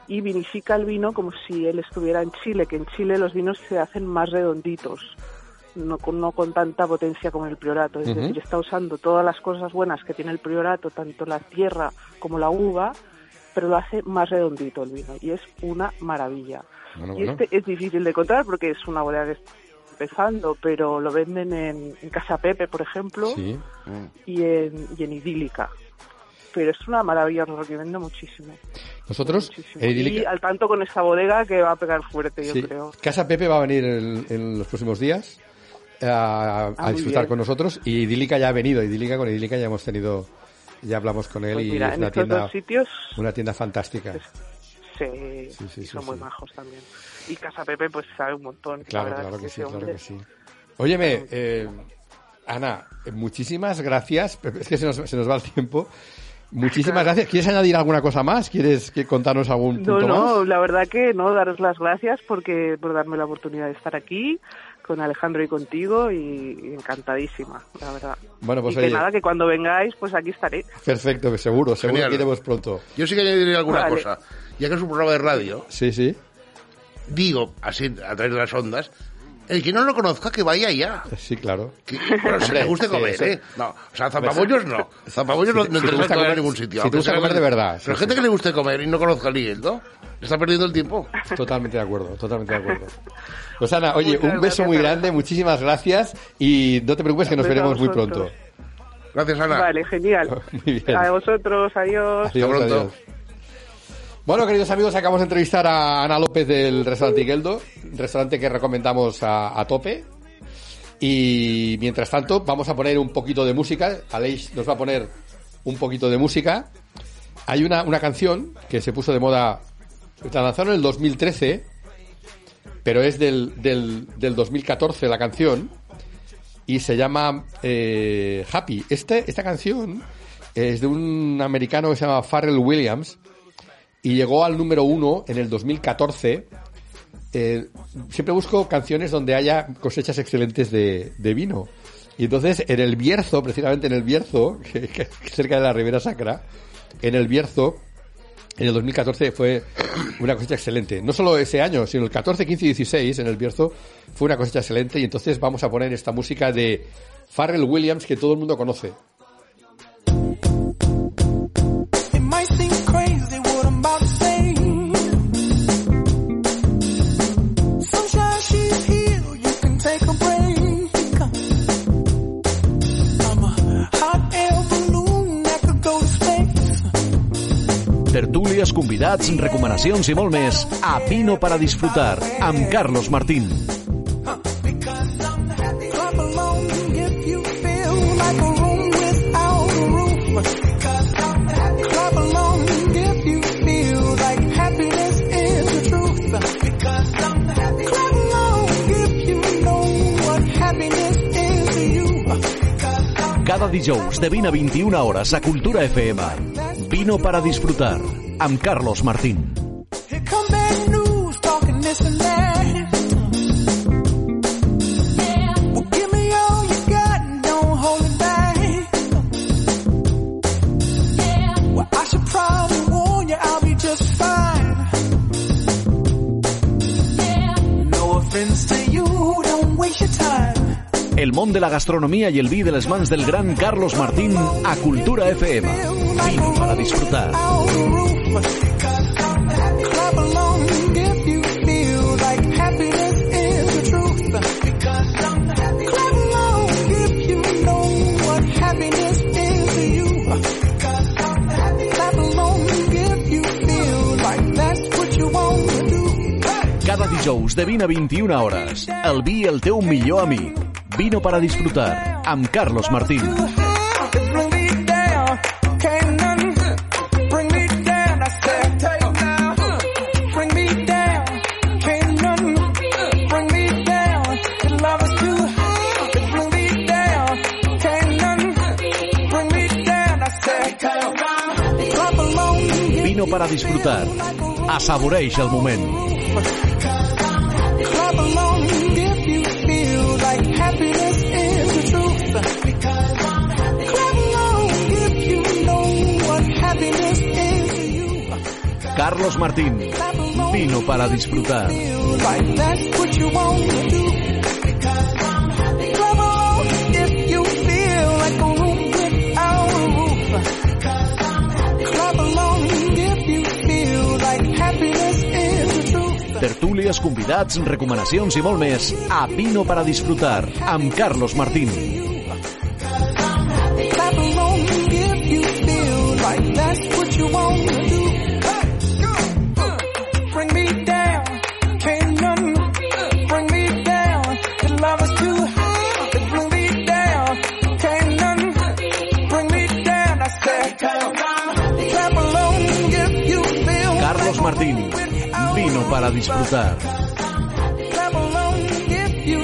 y vinifica el vino como si él estuviera en Chile, que en Chile los vinos se hacen más redonditos, no con, no con tanta potencia como el Priorato. Es decir, está usando todas las cosas buenas que tiene el Priorato, tanto la tierra como la uva, pero lo hace más redondito el vino y es una maravilla. Bueno, Y bueno. este es difícil de encontrar porque es una bodega que está empezando, pero lo venden en, en Casa Pepe, por ejemplo, Sí. y, en, y en Idílica. Pero es una maravilla, lo recomiendo muchísimo. Nosotros, muchísimo. en Y al tanto con esta bodega que va a pegar fuerte, yo creo. Casa Pepe va a venir en, en los próximos días a, a Ah, disfrutar bien. con nosotros y Idílica ya ha venido. Idílica con Idílica ya hemos tenido, ya hablamos con él Pues y es una tienda, sitios una tienda fantástica. sí, Sí, sí, y son muy majos también. Y Casa Pepe pues sabe un montón. la Claro, verdad claro que sí, claro que sí. Óyeme, eh, Ana, eh, muchísimas gracias. Es que se nos, se nos va el tiempo. Muchísimas gracias. ¿Quieres añadir alguna cosa más? ¿Quieres que contarnos algún No, punto no, más? la verdad que no, daros las gracias porque por darme la oportunidad de estar aquí con Alejandro y contigo y, y encantadísima, la verdad. Bueno, pues y que oye. nada, que cuando vengáis, pues aquí estaré. Perfecto, seguro, seguro Genial. que iremos pronto. Yo sí que añadiré alguna Vale. cosa. Ya que es un programa de radio, Sí, sí. digo, así a través de las ondas, el que no lo conozca, que vaya ya. Sí, claro. Que, bueno, si le guste comer, sí. ¿eh? No, o sea, zapabollos no. Zapabollos no, Si- no si te gusta comer en ningún sitio. si te gusta comer de verdad, Pero sí. gente que le guste comer y no conozca el hielo, está perdiendo el tiempo. Totalmente de acuerdo, totalmente de acuerdo. Pues Ana, oye, Muchas un beso gracias, muy grande, muchísimas gracias y no te preocupes que nos a veremos muy pronto. Gracias, Ana. Vale, genial. Muy bien. A vosotros, adiós. Adiós, pronto. adiós. Bueno, queridos amigos, acabamos de entrevistar a Ana López del restaurante Igueldo, restaurante que recomendamos a, a tope. Y mientras tanto, vamos a poner un poquito de música. Aleix nos va a poner un poquito de música. Hay una, una canción que se puso de moda, la lanzaron en el 2013, pero es del, del, del 2014 la canción, y se llama eh, Happy. Este, esta canción es de un americano que se llama Pharrell Williams, y llegó al número uno en el 2014. Eh, siempre busco canciones donde haya cosechas excelentes de, de vino. Y entonces en el Bierzo, precisamente en el Bierzo, que, cerca de la Ribera Sacra, en el Bierzo, en el 2014 fue una cosecha excelente. No solo ese año, sino el 14, 15 y 16 en el Bierzo fue una cosecha excelente. Y entonces vamos a poner esta música de Pharrell Williams que todo el mundo conoce. tertúlies, convidats, recomanacions i molt més a Vino para disfrutar amb Carlos Martín. Cada dijous de 20 a 21 hores a Cultura FM. Vino para disfrutar amb Carlos Martín. món de la gastronomia i el vi de les mans del gran Carlos Martín a Cultura FM. Vino para disfrutar. Cada dijous de 20 a 21 hores, el vi el teu millor amic Vino para disfrutar amb Carlos Martín. Bring me down, can't none bring like happiness is the truth. Tertúlies, convidats, recomanacions i molt més a Vino para disfrutar amb Carlos Martín. You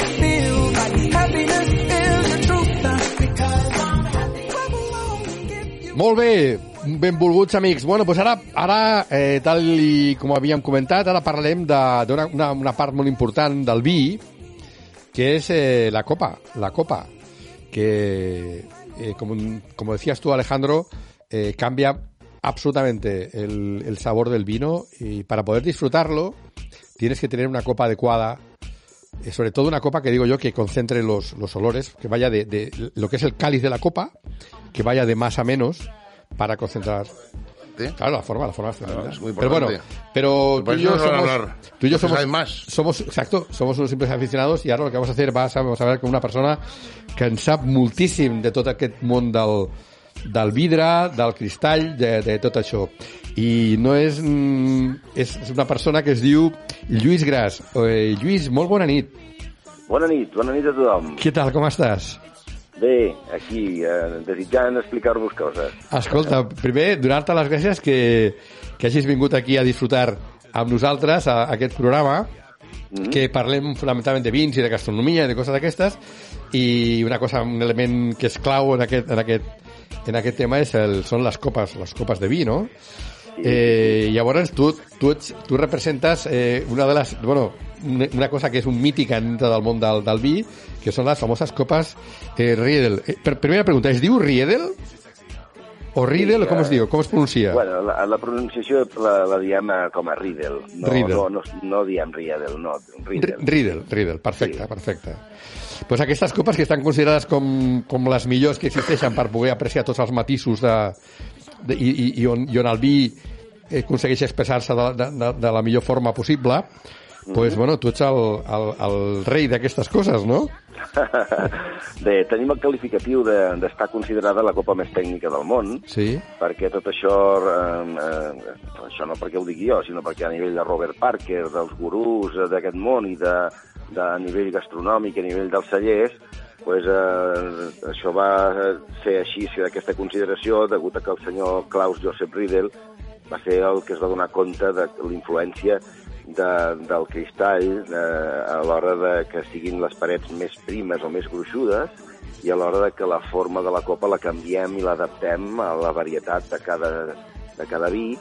Molt bé, benvolguts amics. Bueno, doncs ara, ara eh, tal i com havíem comentat, ara parlem d'una una, una part molt important del vi, que és eh, la copa, la copa, que, eh, como, como decías tú, Alejandro, eh, cambia absolutamente el, el sabor del vino y para poder disfrutarlo tienes que tener una copa adecuada, eh, sobre todo una copa que digo yo que concentre los, los olores, que vaya de, de lo que es el cáliz de la copa, que vaya de más a menos para concentrar. ¿Sí? Claro, la forma, la forma tremenda. es muy Pero bueno, pero tú y yo no somos, hablar. tú y yo somos, más. somos, exacto, somos unos simples aficionados i ara el que vamos a hacer vas a, vamos a veure con una persona que en sap moltíssim de tot aquest món del, del vidre, del cristall, de, de tot això. I no és, mm, és, una persona que es diu Lluís Gras. Eh, Lluís, molt bona nit. Bona nit, bona nit a tothom. Què tal, com estàs? Bé, aquí, eh, desitjant explicar-vos coses. Escolta, primer, donar-te les gràcies que, que hagis vingut aquí a disfrutar amb nosaltres a, a aquest programa, Mm. que parlem fonamentalment de vins i de gastronomia i de coses d'aquestes, i una cosa, un element que és clau en aquest, en aquest, en aquest tema és el, són les copes, les copes de vi, no? Eh, llavors, tu, tu, ets, tu representes eh, una de les... Bueno, una cosa que és un mític dintre del món del, del vi, que són les famoses copes eh, Riedel. Eh, per, primera pregunta, es diu Riedel? O Riedel, Sí, com eh, es diu? Com es pronuncia? Bueno, la, la pronunciació la, la diem eh, com a Riedel. No, Riedel. no, no, no diem Riedel, no, Riedel. Riedel, Riedel, perfecte, Sí. perfecte. Pues aquestes copes que estan considerades com, com les millors que existeixen per poder apreciar tots els matisos de, de, i, i, i, on, i on el vi eh, aconsegueix expressar-se de, de, de, de la millor forma possible, pues, bueno, tu ets el, el, el rei d'aquestes coses, no? Bé, tenim el qualificatiu de- d'estar de, considerada la copa més tècnica del món, Sí. perquè tot això, eh, eh, això no perquè ho digui jo, sinó perquè a nivell de Robert Parker, dels gurús eh, d'aquest món i de, de nivell gastronòmic, a nivell dels cellers, pues, eh, això va ser així, ser aquesta consideració, degut a que el senyor Klaus Joseph Riedel va ser el que es va donar compte de l'influència de, del cristall eh, a l'hora de que siguin les parets més primes o més gruixudes i a l'hora de que la forma de la copa la canviem i l'adaptem a la varietat de cada, de cada vi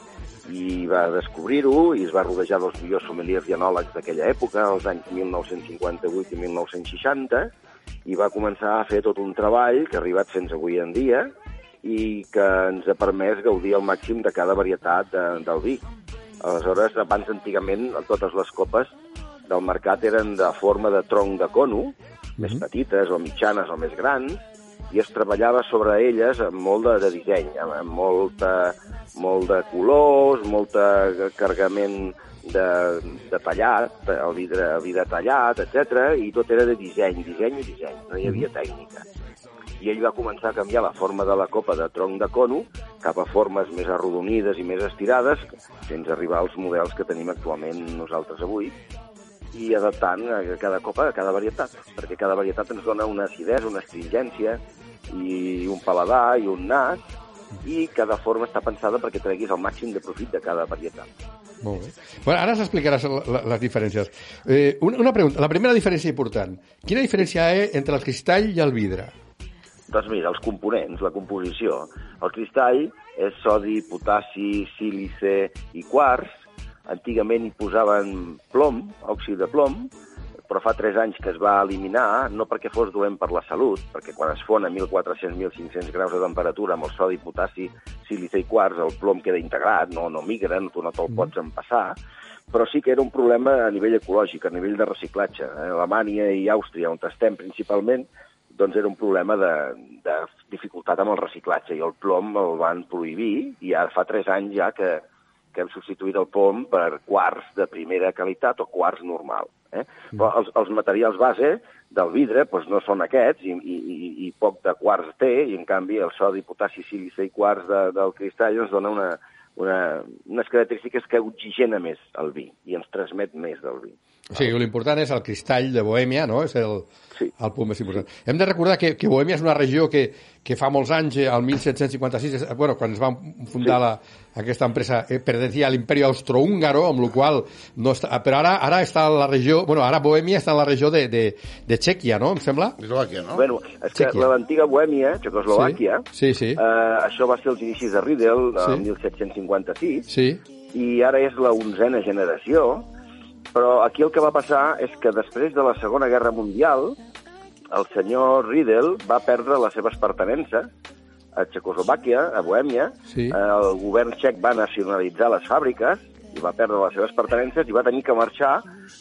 i va descobrir-ho i es va rodejar dels millors sommeliers i anòlegs d'aquella època, als anys 1958 i 1960, i va començar a fer tot un treball que ha arribat fins avui en dia i que ens ha permès gaudir al màxim de cada varietat de, del vi. Aleshores, abans, antigament, totes les copes del mercat eren de forma de tronc de cono, més petites o mitjanes o més grans, i es treballava sobre elles amb molt de, de disseny, amb, amb molta, molt de colors, molt de carregament de, de tallat, el vidre, el vidre tallat, etc i tot era de disseny, disseny i disseny, no hi havia tècnica. I ell va començar a canviar la forma de la copa de tronc de cono cap a formes més arrodonides i més estirades, fins a arribar als models que tenim actualment nosaltres avui, i adaptant a cada copa a cada varietat, perquè cada varietat ens dona una acidesa, una astringència i un paladar i un nas, i cada forma està pensada perquè treguis el màxim de profit de cada varietat. Molt bé. Bueno, ara s'explicaràs les diferències. Eh, una, una pregunta. La primera diferència important. Quina diferència hi ha entre el cristall i el vidre? Doncs mira, els components, la composició. El cristall és sodi, potassi, sílice i quars. Antigament hi posaven plom, òxid de plom, però fa 3 anys que es va eliminar, no perquè fos dolent per la salut, perquè quan es fon a 1.400-1.500 graus de temperatura amb el sodi, potassi, sílice i quars, el plom queda integrat, no, no migra, no, tu no te'l pots empassar, però sí que era un problema a nivell ecològic, a nivell de reciclatge. A Alemanya i Àustria, on estem principalment, doncs era un problema de, de dificultat amb el reciclatge i el plom el van prohibir i ara fa 3 anys ja que, que hem substituït el plom per quarts de primera qualitat o quarts normal. Eh? Però els, els materials base del vidre doncs no són aquests i, i, i, i poc de quarts té i en canvi el sodi, potassi, sílice i quarts de, del cristall ens dona una, una, unes característiques que oxigena més el vi i ens transmet més del vi. O sigui, l'important és el cristall de Bohèmia, no? És el, Sí. el punt més important. Hem de recordar que, que Bohèmia és una regió que, que fa molts anys, eh, el 1756, eh, bueno, quan es va fundar Sí. la, aquesta empresa, eh, pertencia a l'imperi austrohúngaro, amb la qual no està, però ara, ara està en la regió, bueno, ara Bohèmia està en la regió de, de, de Txèquia, no? Em sembla? Eslovàquia, no? Bueno, és que Txèquia. l'antiga Bohèmia, Txecoslovàquia, Sí, sí, sí. Eh, això va ser els inicis de Riedel, Sí. el 1756, Sí, i ara és la onzena generació, però aquí el que va passar és que després de la Segona Guerra Mundial, el senyor Riedel va perdre les seves pertenences a Txecoslovàquia, a Bohèmia, Sí. el govern txec va nacionalitzar les fàbriques i va perdre les seves pertenences i va tenir que marxar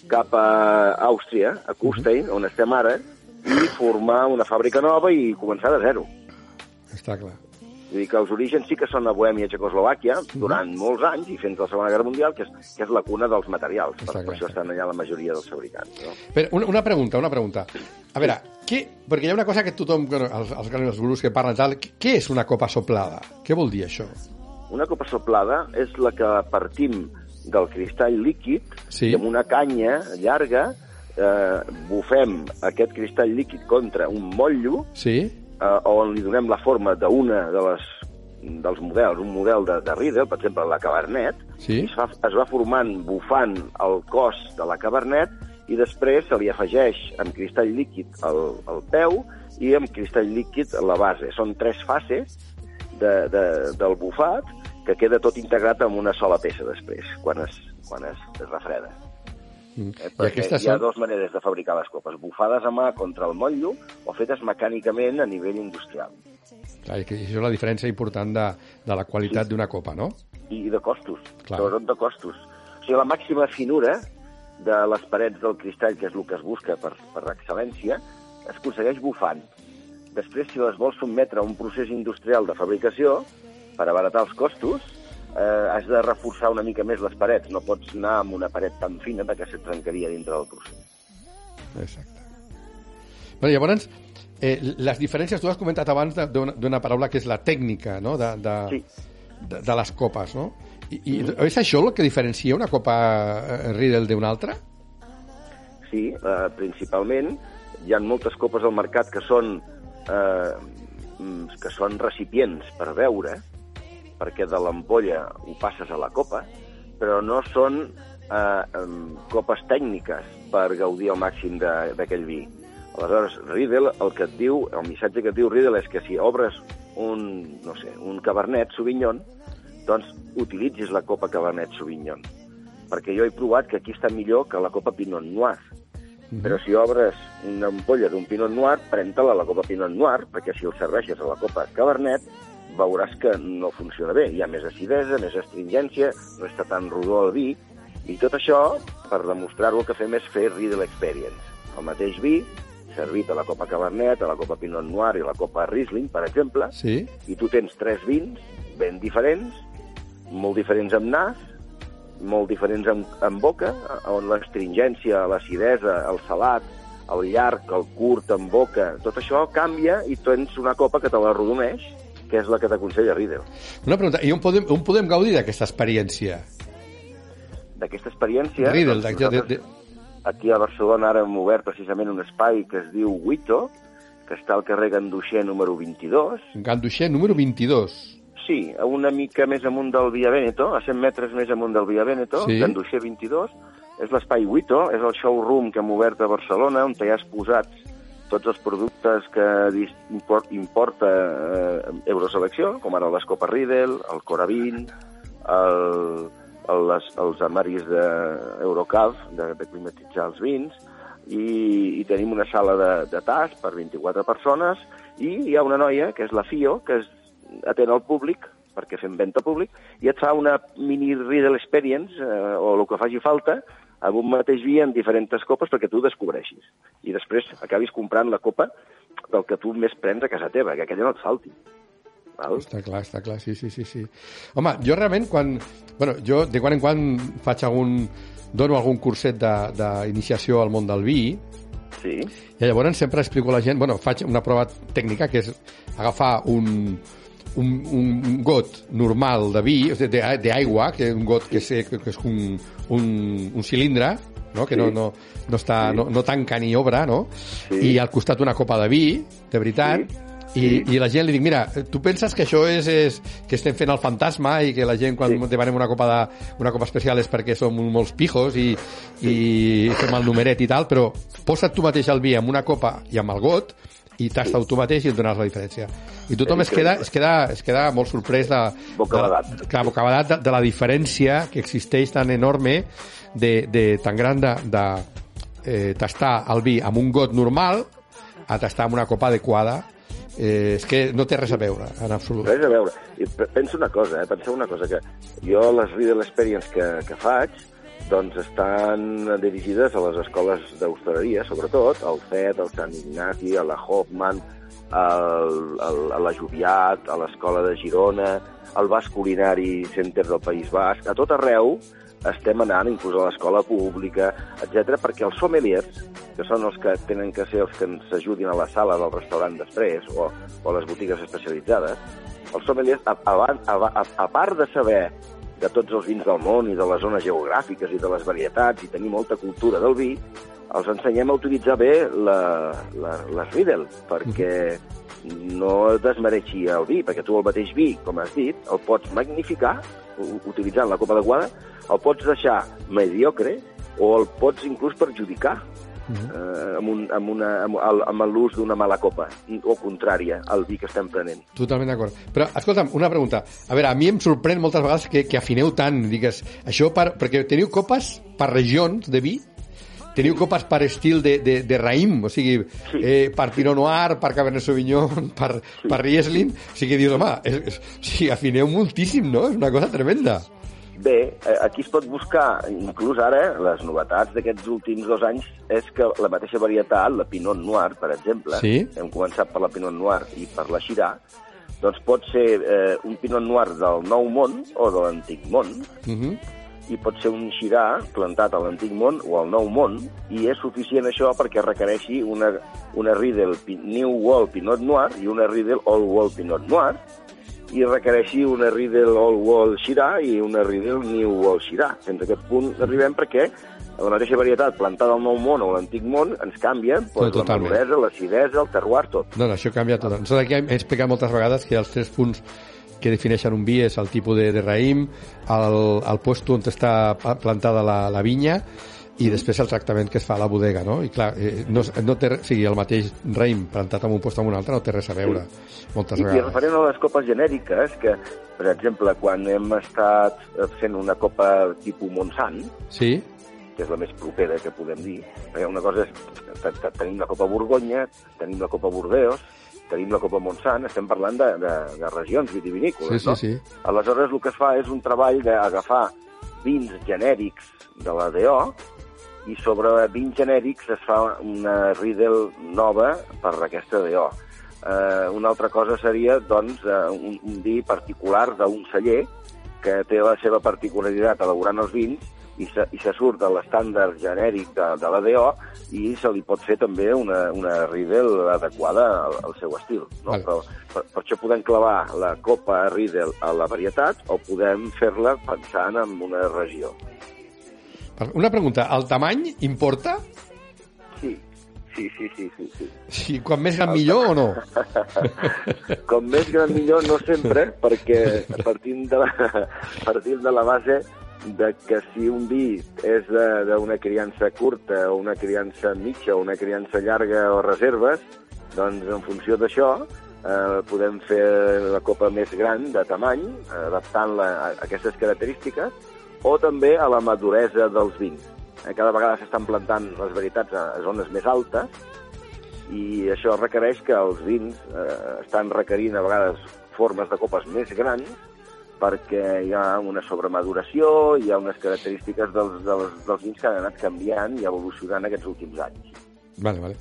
cap a Àustria, a Kufstein, on estem ara, i formar una fàbrica nova i començar de zero. està clar. Vull dir que els orígens sí que són a Bohèmia i Txecoslovàquia durant molts anys i fins a la Segona Guerra Mundial, que és, que és la cuna dels materials. Per, Està clar, per això estan allà la majoria dels fabricants. No? Però una, una pregunta, una pregunta. A veure, què, perquè hi ha una cosa que tothom, els, els, els gurus que parlen tal, què és una copa soplada? Què vol dir això? Una copa soplada és la que partim del cristall líquid Sí. i amb una canya llarga eh, bufem aquest cristall líquid contra un motllo Sí? Eh, on li donem la forma d'una de les dels models, un model de, de Riedel, per exemple, la Cabernet, Sí? es, fa, es va formant bufant el cos de la Cabernet i després se li afegeix amb cristall líquid al, al peu i amb cristall líquid la base. Són tres fases de, de, del bufat que queda tot integrat en una sola peça després, quan es, quan es, es refreda. Mm. Eh, I perquè aquestes hi ha són... dues maneres de fabricar les copes, bufades a mà contra el motllo o fetes mecànicament a nivell industrial. Clar, i que això és la diferència important de, de la qualitat d'una copa, no? I de costos, Clar. sobretot de costos. O sigui, la màxima finura de les parets del cristall, que és el que es busca per, per excel·lència, es aconsegueix bufant. Després, si les vols sotmetre a un procés industrial de fabricació, per abaratar els costos, eh, has de reforçar una mica més les parets. No pots anar amb una paret tan fina de que se trencaria dintre del procés. Exacte. Bueno, llavors, eh, les diferències, tu has comentat abans de- d'una paraula que és la tècnica, no?, de, de, Sí. de, de les copes, no? I, i és això el que diferencia una copa eh, Riedel d'una altra? Sí, eh, principalment. Hi ha moltes copes al mercat que són, eh, mm, que són recipients per beure, perquè de l'ampolla ho passes a la copa, però no són eh, copes tècniques per gaudir al màxim de- d'aquell vi. Aleshores, Riedel, el que et diu, el missatge que et diu Riedel és que si obres un, no sé, un Cabernet Sauvignon, doncs utilitzis la copa Cabernet Sauvignon. Perquè jo he provat que aquí està millor que la copa Pinot Noir. Però si obres una ampolla d'un Pinot Noir, pren-te-la a la copa Pinot Noir, perquè si el serveixes a la copa Cabernet, veuràs que no funciona bé. Hi ha més acidesa, més astringència, no està tan rodó el vi, i tot això, per demostrar-ho, el que fem és fer Riedel Experience. El mateix vi, servit a la copa Cabernet, a la copa Pinot Noir i a la copa Riesling, per exemple, Sí? i tu tens tres vins ben diferents, molt diferents amb nas, molt diferents en, en boca, on l'astringència, l'acidesa, el salat, el llarg, el curt en boca, tot això canvia i tens una copa que te la rodoneix, que és la que t'aconsella Riedel. Una pregunta, i on podem, on podem gaudir d'aquesta experiència? D'aquesta experiència... Riedel, doncs, de, de, aquí a Barcelona ara hem obert precisament un espai que es diu Huito, que està al carrer Ganduixer número 22. Ganduixer número 22. Sí, una mica més amunt del Via Veneto, a 100 metres més amunt del Via Veneto, Sí. Ganduixer 22. És l'espai Huito, és el showroom que hem obert a Barcelona, on hi ha exposats tots els productes que importa eh, Euroselecció, com ara l'Escopa Riedel, el Coravin, el, el, les, els armaris d'Eurocav, de, de climatitzar els vins, i, i tenim una sala de, de tas per 24 persones, i hi ha una noia, que és la FIO, que es, atén al públic, perquè fem venda públic, i et fa una mini Riedel Experience, eh, o el que faci falta, amb un mateix vi en diferents copes perquè tu descobreixis. I després acabis comprant la copa del que tu més prens a casa teva, que aquella no et falti. Val? Està clar, està clar, sí, sí, sí, sí. Home, jo realment quan... Bueno, jo de quan en quan faig algun... dono algun curset de- d'iniciació al món del vi Sí, i llavors sempre explico a la gent... Bueno, faig una prova tècnica que és agafar un, un, un got normal de vi, o sigui, de- d'aigua, que és un got que és, que és un, un, un cilindre, no? que no, Sí. no, no, està, no, no tanca ni obre, no? Sí. i al costat una copa de vi, de veritat, Sí. i, i la gent li dic, mira, tu penses que això és, és que estem fent el fantasma i que la gent quan Sí. demanem una copa, de, una copa especial és perquè som molts pijos i, i fem el numeret i tal, però posa't tu mateix el vi amb una copa i amb el got i tasta-ho tu mateix i et donaràs la diferència. I tothom es queda, es queda, es queda molt sorprès de, Bocabadat. de, clar, bocabadat de, de la diferència que existeix tan enorme de, de tan gran de, de eh, tastar el vi amb un got normal a tastar amb una copa adequada eh, és que no té res a veure, en absolut. res a veure. I pe- pensa una cosa, eh? Pensa una cosa, que jo les Riedel Experience que, que faig doncs estan dirigides a les escoles d'hostaleria, sobretot, al CET, al Sant Ignasi, a la Hoffman, al, al, a la Joviat, a l'Escola de Girona, al Basc Culinari Center del País Basc, a tot arreu estem anant, inclús a l'escola pública, etc perquè els sommeliers, que són els que tenen que ser els que ens ajudin a la sala del restaurant després, o, o a les botigues especialitzades, els sommeliers, a, a, a, a, a part de saber de tots els vins del món i de les zones geogràfiques i de les varietats i tenir molta cultura del vi, els ensenyem a utilitzar bé la, la, les Riedel, perquè no desmereixi el vi, perquè tu el mateix vi, com has dit, el pots magnificar utilitzant la copa adequada, el pots deixar mediocre o el pots inclús perjudicar eh, amb, un, amb, una, amb, el- amb l'ús d'una mala copa, o contrària al vi que estem prenent. Totalment d'acord. Però, escolta'm, una pregunta. A veure, a mi em sorprèn moltes vegades que, que afineu tant, digues, això per, perquè teniu copes per regions de vi, teniu copes per estil de, de, de raïm, o sigui, Sí. eh, per Pinot Noir, per Cabernet Sauvignon, per, per Riesling, o sigui, dius, home, és, és, o sigui, afineu moltíssim, no? És una cosa tremenda. Bé, eh, aquí es pot buscar, inclús ara, les novetats d'aquests últims dos anys és que la mateixa varietat, la Pinot Noir, per exemple, Sí. hem començat per la Pinot Noir i per la Xirà, doncs pot ser eh, un Pinot Noir del Nou Món o de l'Antic Món, Uh -huh. i pot ser un Xirà plantat a l'Antic Món o al Nou Món, i és suficient això perquè requereixi una, una Riedel Pi- New World Pinot Noir i una Riedel Old World Pinot Noir, i requereixi una Riedel Old World Xirà i una Riedel New World Xirà. Fins a aquest punt arribem perquè la mateixa varietat plantada al Nou Món o a l'Antic Món ens canvia doncs, la totalment. maduresa, l'acidesa, el terroir, tot. No, no, això canvia tot. Nosaltres aquí hem explicat moltes vegades que els tres punts que defineixen un vi és el tipus de, de raïm, el, el puesto on està plantada la, la vinya i després el tractament que es fa a la bodega, no? I clar, eh, no, no té, o sigui, el mateix raïm plantat en un o en un altre no té res a veure, moltes I, I vegades. referent a les copes genèriques, que, per exemple, quan hem estat eh, fent una copa tipus Montsant, Sí? que és la més propera que podem dir, perquè una cosa és, te- te- tenim la copa Borgonya, tenim la copa Bordeus, tenim la copa Montsant, estem parlant de, de, de regions vitivinícoles, Sí, sí, no? sí. Aleshores, el que es fa és un treball d'agafar vins genèrics de la DO i sobre vins genèrics es fa una Riedel nova per aquesta DO. Eh, una altra cosa seria, doncs, eh, un, un vi particular d'un celler que té la seva particularitat elaborant els vins i se, i se surt de l'estàndard genèric de, de la DO i se li pot fer també una, una Riedel adequada al, al seu estil. No? Vale. Però per, per això podem clavar la copa Riedel a la varietat o podem fer-la pensant en una regió. Una pregunta, el tamany importa? Sí, sí, sí, sí, sí. sí. Sí, quan més gran millor o no? Com més gran millor, no sempre, perquè partim de la, partim de la base de que si un vi és de- d'una criança curta o una criança mitja o una criança llarga o reserves, doncs en funció d'això eh, podem fer la copa més gran de tamany, eh, adaptant-la a aquestes característiques, o també a la maduresa dels vins. Eh, cada vegada s'estan plantant les varietats a zones més altes i això requereix que els vins eh, estan requerint a vegades formes de copes més grans perquè hi ha una sobremaduració, hi ha unes característiques dels, dels, dels vins que han anat canviant i evolucionant aquests últims anys. Vale, vale.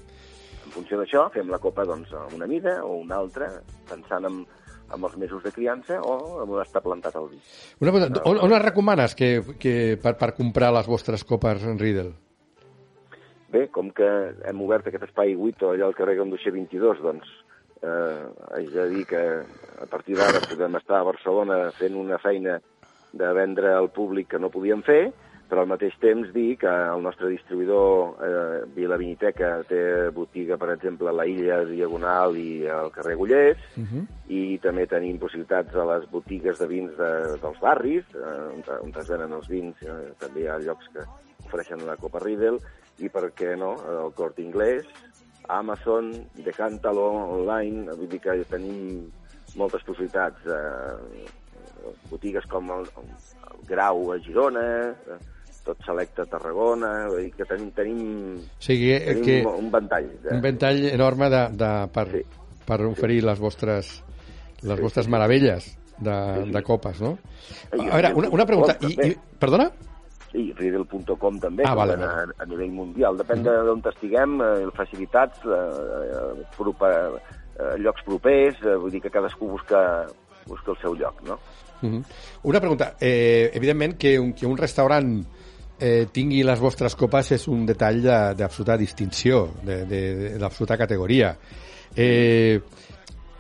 En funció d'això, fem la copa doncs, una mida o una altra, pensant en, en els mesos de criança o en on està plantat el vi. Una pregunta, on, on es recomanes que, que per, per comprar les vostres copes Riedel? Bé, com que hem obert aquest espai Guito allà al carrer Ganduixer 22, doncs eh, haig de dir que a partir d'ara podem estar a Barcelona fent una feina de vendre al públic que no podíem fer, però al mateix temps dir que el nostre distribuïdor eh, Vila Viniteca té botiga, per exemple, a la Illa Diagonal i al carrer Gullers, Uh -huh. i també tenim possibilitats a les botigues de vins de, dels barris, eh, on, on es venen els vins, eh, també hi ha llocs que ofereixen la Copa Riedel, i per què no, el Corte Inglés, Amazon, Decántalo, online, vull dir que tenim moltes possibilitats. Eh, botigues com el, el Grau a Girona, eh, tot Selecte a Tarragona, dir que tenim, tenim, O sigui, eh, tenim que un ventall. De, un ventall enorme de, de, per, Sí. per oferir les vostres, les Sí, vostres sí, sí. meravelles de, Sí, sí. de copes, no? I A veure, una, una pregunta. I, i, perdona? Sí, Riedel.com també, Ah, vale, vale, a, a nivell mundial. Depèn de d'on estiguem, eh, facilitats, eh, propa, eh, llocs propers, eh, vull dir que cadascú busca, busca el seu lloc, no? Uh -huh. Una pregunta. Eh, evidentment que un, que un restaurant eh, tingui les vostres copes és un detall de- d'absoluta distinció, de- de- de- d'absoluta categoria. Eh,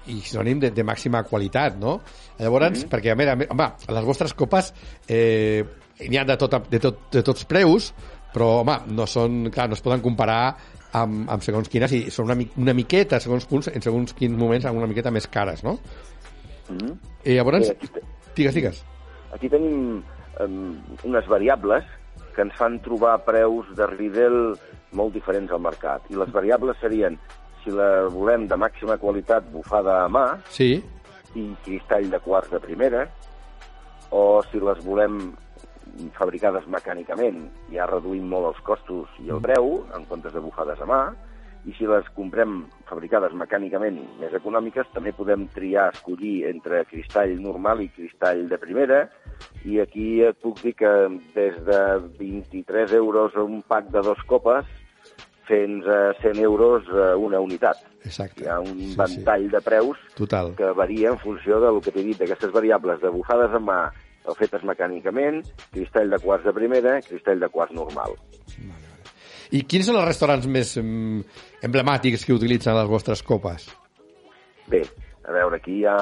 i sinònim de, de màxima qualitat, no? Llavors, perquè, a veure, a veure, home, les vostres copes eh, n'hi ha de, tot, de, tot, de tots preus, però, home, no són, clar, no es poden comparar amb, amb segons quines, i són una, una miqueta, segons punts, en segons quins moments, amb una miqueta més cares, no? Mm -hmm. I llavors, Bé, aquí digues, digues. Aquí tenim um, unes variables que ens fan trobar preus de Riedel molt diferents al mercat. I les variables serien si la volem de màxima qualitat bufada a mà Sí, i cristall de quars de primera, o si les volem fabricades mecànicament, ja reduïm molt els costos i el preu, en comptes de bufades a mà, i si les comprem fabricades mecànicament més econòmiques, també podem triar, escollir entre cristall normal i cristall de primera, i aquí et puc dir que des de 23 euros un pack de dos copes fins a 100 euros eh, una unitat. exacte. Hi ha un Sí, sí. ventall de preus Total. que varia en funció del que t'he dit, d'aquestes variables de bufades a mà o fetes mecànicament, cristall de quarts de primera, cristall de quarts normal. I quins són els restaurants més mm, emblemàtics que utilitzen les vostres copes? Bé, a veure, aquí hi ha,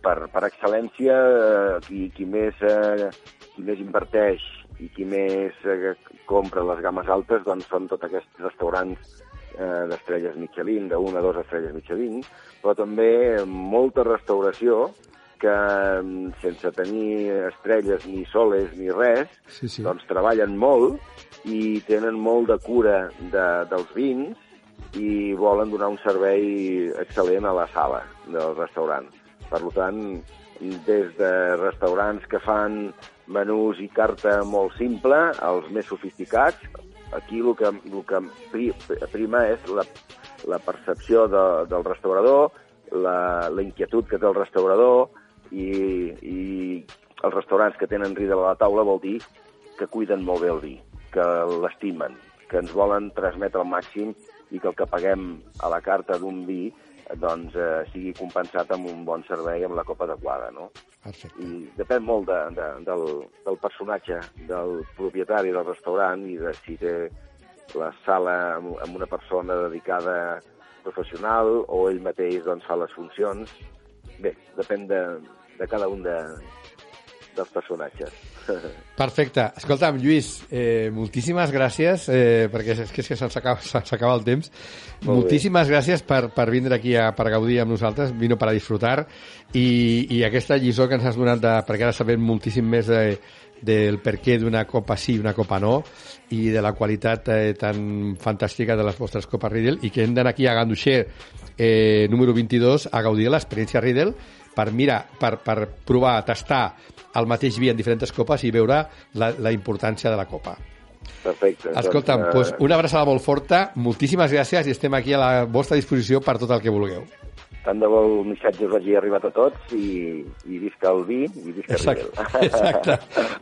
per, per excel·lència, eh, qui, qui, més, eh, qui més inverteix i qui més eh, compra les games altes doncs són tots aquests restaurants eh, d'estrelles Michelin, d'una o dues estrelles Michelin, però també molta restauració que mm, sense tenir estrelles ni soles ni res, Sí, sí. doncs treballen molt i tenen molt de cura de, dels vins i volen donar un servei excel·lent a la sala del restaurant. Per tant, des de restaurants que fan menús i carta molt simple als més sofisticats, aquí el que, el que pri- prima és la, la percepció de, del restaurador, la, la inquietud que té el restaurador i, i els restaurants que tenen Riedel a la taula vol dir que cuiden molt bé el vi, que l'estimen, que ens volen transmetre al màxim i que el que paguem a la carta d'un vi doncs, eh, sigui compensat amb un bon servei amb la copa adequada, no? Perfecte. I depèn molt de, de, del, del personatge, del propietari del restaurant i de si té la sala amb, amb una persona dedicada professional o ell mateix doncs, fa les funcions. Bé, depèn de, de cada un de, dels personatges. Perfecte. Escolta'm, Lluís, eh, moltíssimes gràcies, eh, perquè és que, és que se'ns acaba, s'acaba el temps. Molt bé. moltíssimes gràcies per, per vindre aquí a, per gaudir amb nosaltres, vino per a disfrutar, i, i aquesta lliçó que ens has donat, de, perquè ara sabem moltíssim més de, del per què d'una copa sí i una copa no, i de la qualitat eh, tan fantàstica de les vostres copes Riedel, i que hem d'anar aquí a Ganduixer, eh, número 22, a gaudir de l'experiència Riedel, per, mira, per, per provar, tastar el mateix vi en diferents copes i veure la, la importància de la copa. Perfecte. Escolta'm, doncs, doncs, una abraçada molt forta, moltíssimes gràcies i estem aquí a la vostra disposició per tot el que vulgueu. Tant de bo el missatge us hagi arribat a tots i, i visca el vi i visca Exacte, exacte.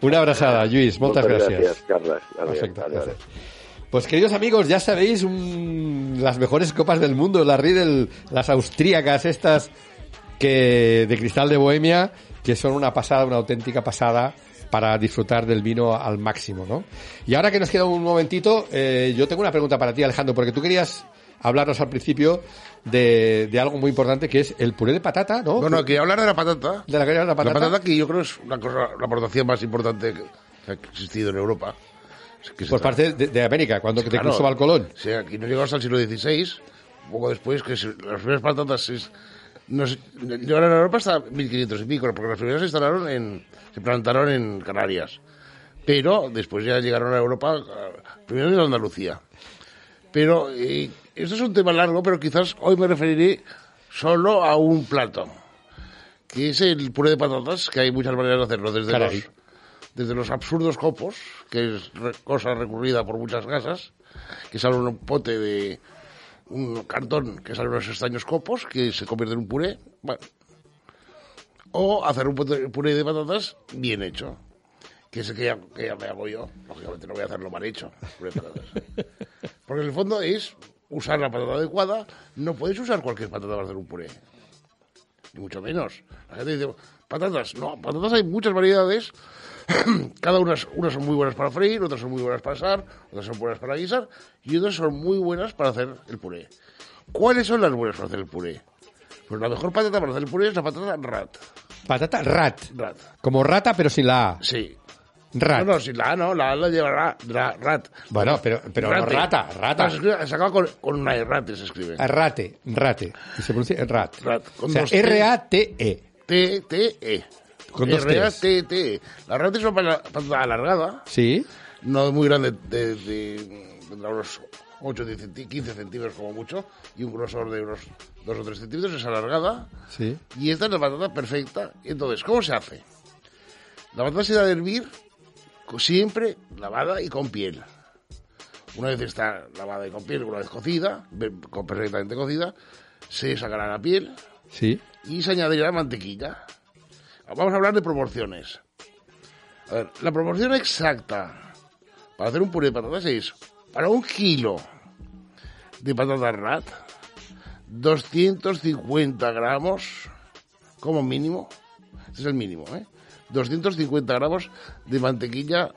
Una abraçada, Lluís, moltes, gràcies. gracias, Carles. Adéu, Perfecto, adéu, gracias. Pues queridos amigos, ya sabéis un- las mejores copas del mundo, las Riedel, las austríacas estas que de cristal de Bohemia, que son una pasada, una auténtica pasada para disfrutar del vino al máximo, ¿no? Y ahora que nos queda un momentito, eh, yo tengo una pregunta para ti, Alejandro, porque tú querías hablarnos al principio de, de algo muy importante que es el puré de patata, ¿no? Bueno, quería hablar de la patata. de la, de la La patata. patata que yo creo es una cosa, la aportación más importante que ha existido en Europa. Que por parte de, de América, cuando Sí, de claro. Cristóbal Colón. Sea, aquí no llegó hasta el siglo XVI, poco después, que las primeras patatas es- no se- llegaron a Europa hasta 1500 y pico, porque las primeras se instalaron en, se plantaron en Canarias. Pero después ya llegaron a Europa, a- primero en Andalucía. Pero eh, esto es un tema largo, pero quizás hoy me referiré solo a un plato, que es el puré de patatas, que hay muchas maneras de hacerlo, desde Caray. los, desde los absurdos copos, que es re- cosa recurrida por muchas casas, que sale un pote de un cartón que sale unos extraños copos, que se convierte en un puré, bueno. o hacer un puré de patatas bien hecho, que es el que ya, que ya me hago yo, lógicamente no voy a hacerlo mal hecho, puré de patatas. Porque en el fondo es usar la patata adecuada, no puedes usar cualquier patata para hacer un puré ni mucho menos. La gente dice, patatas, no, patatas hay muchas variedades, cada una, unas son muy buenas para freír, otras son muy buenas para asar, otras son buenas para guisar, y otras son muy buenas para hacer el puré. ¿Cuáles son las buenas para hacer el puré? Pues la mejor patata para hacer el puré es la patata rat. Patata rat. Rat. Como rata, pero sin la A. Sí. Rat. No, no, si la A no, la A la lleva ra- ra- rat. Bueno, pero, pero no rata, rata. Se, escribe- se acaba con, con una E, rate se escribe. Rate, rate. Y se pronuncia rat. Rat, con o sea. R-A-T-E. T-T-E. Con dos Ts. R-A-T-T-E. La rat es una patata alargada, Sí. no muy grande, de, de, tendrá unos 8, 10 centí- 15 centímetros como mucho, y un grosor de unos 2 o 3 centímetros, es alargada, Sí. y esta es la patata perfecta. Entonces, ¿cómo se hace? La patata se da a hervir siempre lavada y con piel. Una vez está lavada y con piel, una vez cocida, perfectamente cocida, se sacará la piel Sí. y se añadirá mantequilla. Vamos a hablar de proporciones. A ver, la proporción exacta para hacer un puré de patatas es para un kilo de patatas rat, 250 gramos como mínimo. Este es el mínimo, ¿eh? 250 gramos de mantequilla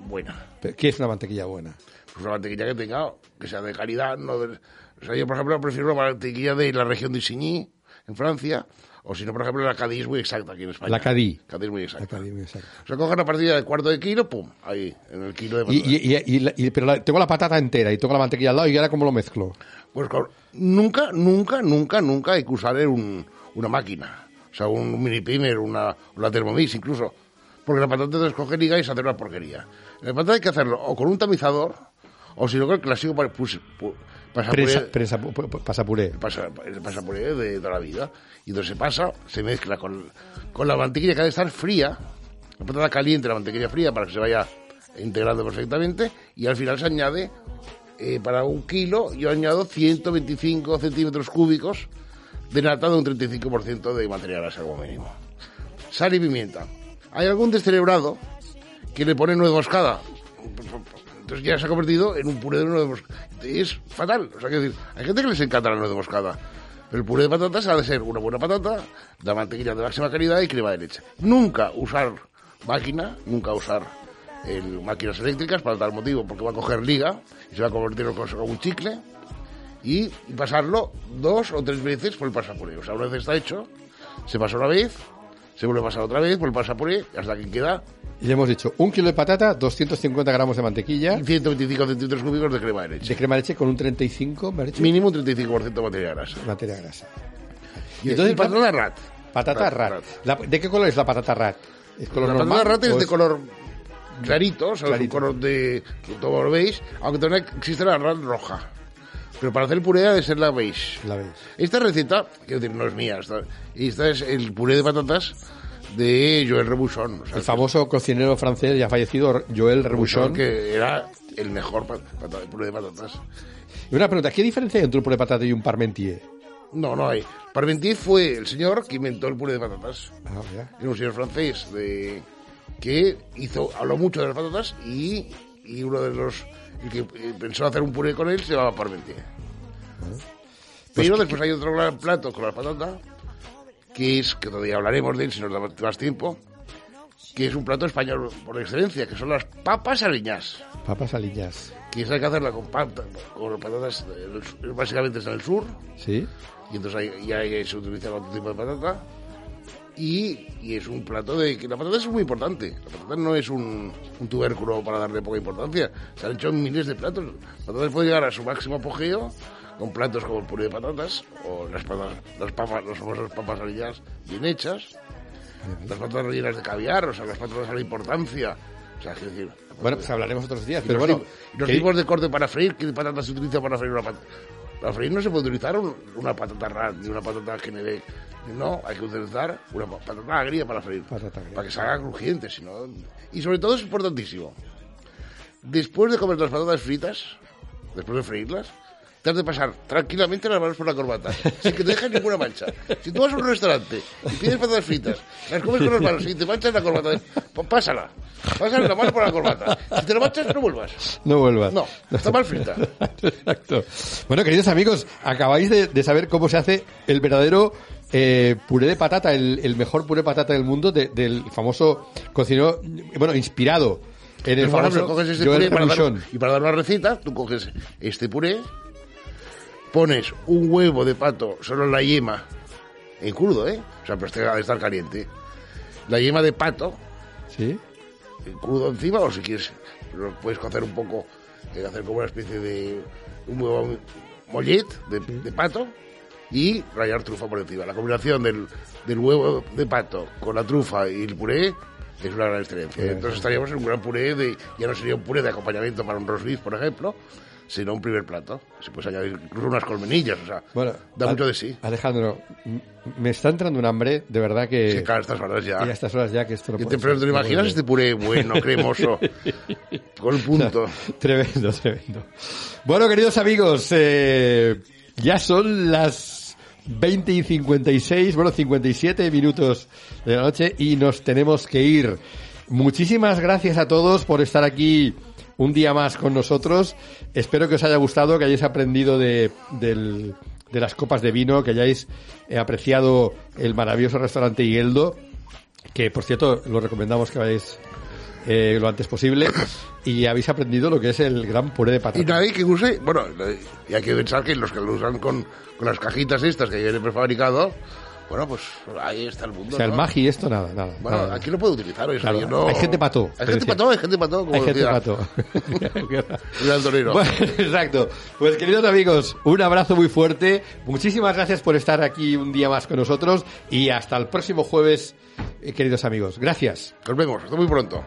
buena. Pero, ¿Qué es una mantequilla buena? Pues una mantequilla que tenga, que sea de calidad. No de- o sea, yo, por ejemplo, prefiero una mantequilla de la región de Isigny, en Francia, o si no, por ejemplo, la Cadí es muy exacta aquí en España. La Cadí. Cadí es muy La exacta. Cadí, exacto. O sea, coge una partida de cuarto de kilo, pum, ahí, en el kilo de Y, patatas. y, y- y la- y- pero la- tengo la patata entera y tengo la mantequilla al lado y ahora cómo lo mezclo. Pues con- nunca, nunca, nunca, nunca hay que usar un- una máquina. O sea, un mini primer, una, una Thermomix incluso. Porque la patata te descongeliga y se hace una porquería. La patata hay que hacerlo o con un tamizador, o si no con el clásico pa- pus- pu- pasapuré- pu- pu- pasapuré. pasa, el pasapuré de toda la vida. Y entonces se pasa, se mezcla con, con la mantequilla que ha de estar fría, la patata caliente, la mantequilla fría para que se vaya integrando perfectamente. Y al final se añade, eh, para un kilo, yo añado 125 centímetros cúbicos de nata de un 35% de material grasa como mínimo. Sal y pimienta. Hay algún descerebrado que le pone nuez moscada. Entonces ya se ha convertido en un puré de nuez moscada. Es fatal. O sea, hay gente que les encanta la nuez moscada. Pero el puré de patatas ha de ser una buena patata, de mantequilla de máxima calidad y crema de leche. Nunca usar máquina, nunca usar máquinas eléctricas para tal motivo, porque va a coger liga y se va a convertir en un chicle y, y pasarlo dos o tres veces por el pasapuré. O sea, una vez está hecho, se pasa una vez, Se vuelve a pasar otra vez, vuelve a pasar puré, hasta que queda Y le hemos dicho un kilo de patata, 250 gramos de mantequilla, 125 centímetros cúbicos de crema de leche. de crema de leche con un 35, me Mínimo un 35% de materia grasa. materia grasa. Y, entonces, y patata rat. Patata rat. La- ¿De qué color es la patata rat? ¿Es color la normal? patata rat es de color clarito, o sea, es un color de... todo lo veis, aunque también existe la rat roja. Pero para hacer puré ha de ser la beige. La. Esta receta, quiero decir, no es mía, esta, esta es el puré de patatas de. O sea, El famoso cocinero francés ya fallecido, Joël Rebuchon. que era el mejor pat- puré de patatas. Y una pregunta, ¿qué diferencia hay entre un puré de patata y un parmentier? No, no hay. Parmentier fue el señor que inventó el puré de patatas. Ah, ya. Era un señor francés de, que hizo, habló mucho de las patatas y, y uno de los el que eh, pensó hacer un puré con él se llamaba Parmentier. Pero después hay otro gran plato con las patatas, que es, que todavía hablaremos de él si nos da más- tiempo, que es un plato español por excelencia, que son las papas aliñas. Papas aliñas. Que esa hay que hacerla con, pata- con patatas, básicamente es en el sur, ¿Sí? y entonces ahí, ya ahí se utiliza otro tipo de patata y, y es un plato de que la patata es muy importante la patata no es un, un tubérculo para darle poca importancia se han hecho miles de platos la patata puede llegar a su máximo apogeo con platos como el puré de patatas o las patas, las papas las famosas papas aliñadas bien hechas las patatas rellenas de caviar o sea las patatas a la importancia o sea, es decir, Bueno, pues hablaremos otros días, pero los, bueno. los ¿qué- tipos de corte para freír, ¿qué patata se utiliza para freír una patata? Para freír no se puede utilizar un- una patata rat ni una patata generic. No, hay que utilizar una pa- patata agria para freír. Patata agria. Para que se haga crujiente, si no... Y sobre todo es importantísimo. Después de comer las patatas fritas, después de freírlas, te has de pasar tranquilamente las manos por la corbata, sin que te dejes ninguna mancha. Si tú vas a un restaurante y pides patatas fritas, las comes con las manos y te manchas la corbata, pues pásala. Pásale la mano por la corbata. Si te la manchas, no vuelvas. No vuelvas. No, está mal frita. Exacto. Bueno, queridos amigos, acabáis de, de saber cómo se hace el verdadero eh, puré de patata, el, el mejor puré de patata del mundo, de- del famoso cocinero, bueno, inspirado en el Por ejemplo, famoso coges este Joel puré para dar, y para dar una receta, tú coges este puré, pones un huevo de pato solo en la yema, en crudo, ¿eh? O sea, pero este de estar caliente. La yema de pato, ¿Sí? en crudo encima, o si quieres, lo puedes cocer un poco, eh, hacer como una especie de un huevo mollet de, de pato y rallar trufa por encima. La combinación del, del huevo de pato con la trufa y el puré es una gran excelencia. Entonces estaríamos en un gran puré de, ya no sería un puré de acompañamiento para un roast beef, por ejemplo, sino un primer plato. Se puede añadir incluso unas colmenillas, o sea, Bueno, da mucho de sí. Alejandro, me está entrando un hambre, de verdad que... Sí, claro, a estas horas ya. Y a estas horas ya que esto no puede te, pero te no imaginas este puré bueno, cremoso, con el punto. Tremendo, tremendo. Bueno, queridos amigos, eh, ya son las 20 y 56, bueno, 57 minutos de la noche y nos tenemos que ir. Muchísimas gracias a todos por estar aquí un día más con nosotros. Espero que os haya gustado, que hayáis aprendido de, las copas de vino, que hayáis eh, apreciado el maravilloso restaurante Higueldo, que por cierto lo recomendamos que vayáis eh, lo antes posible y habéis aprendido lo que es el gran puré de patata. Y nadie que use, bueno, y hay que pensar que los que lo usan con, las cajitas estas que viene prefabricado, bueno, pues ahí está el mundo. o sea, el ¿no? Magi esto nada, nada. Bueno, nada. aquí lo puedo utilizar, oye, Claro, yo no- hay gente pató, Hay te gente pató, hay gente pató, Hay gente el altonero. Bueno, exacto. Pues queridos amigos, un abrazo muy fuerte. Muchísimas gracias por estar aquí un día más con nosotros y hasta el próximo jueves, eh, queridos amigos. Gracias. Nos vemos, hasta muy pronto.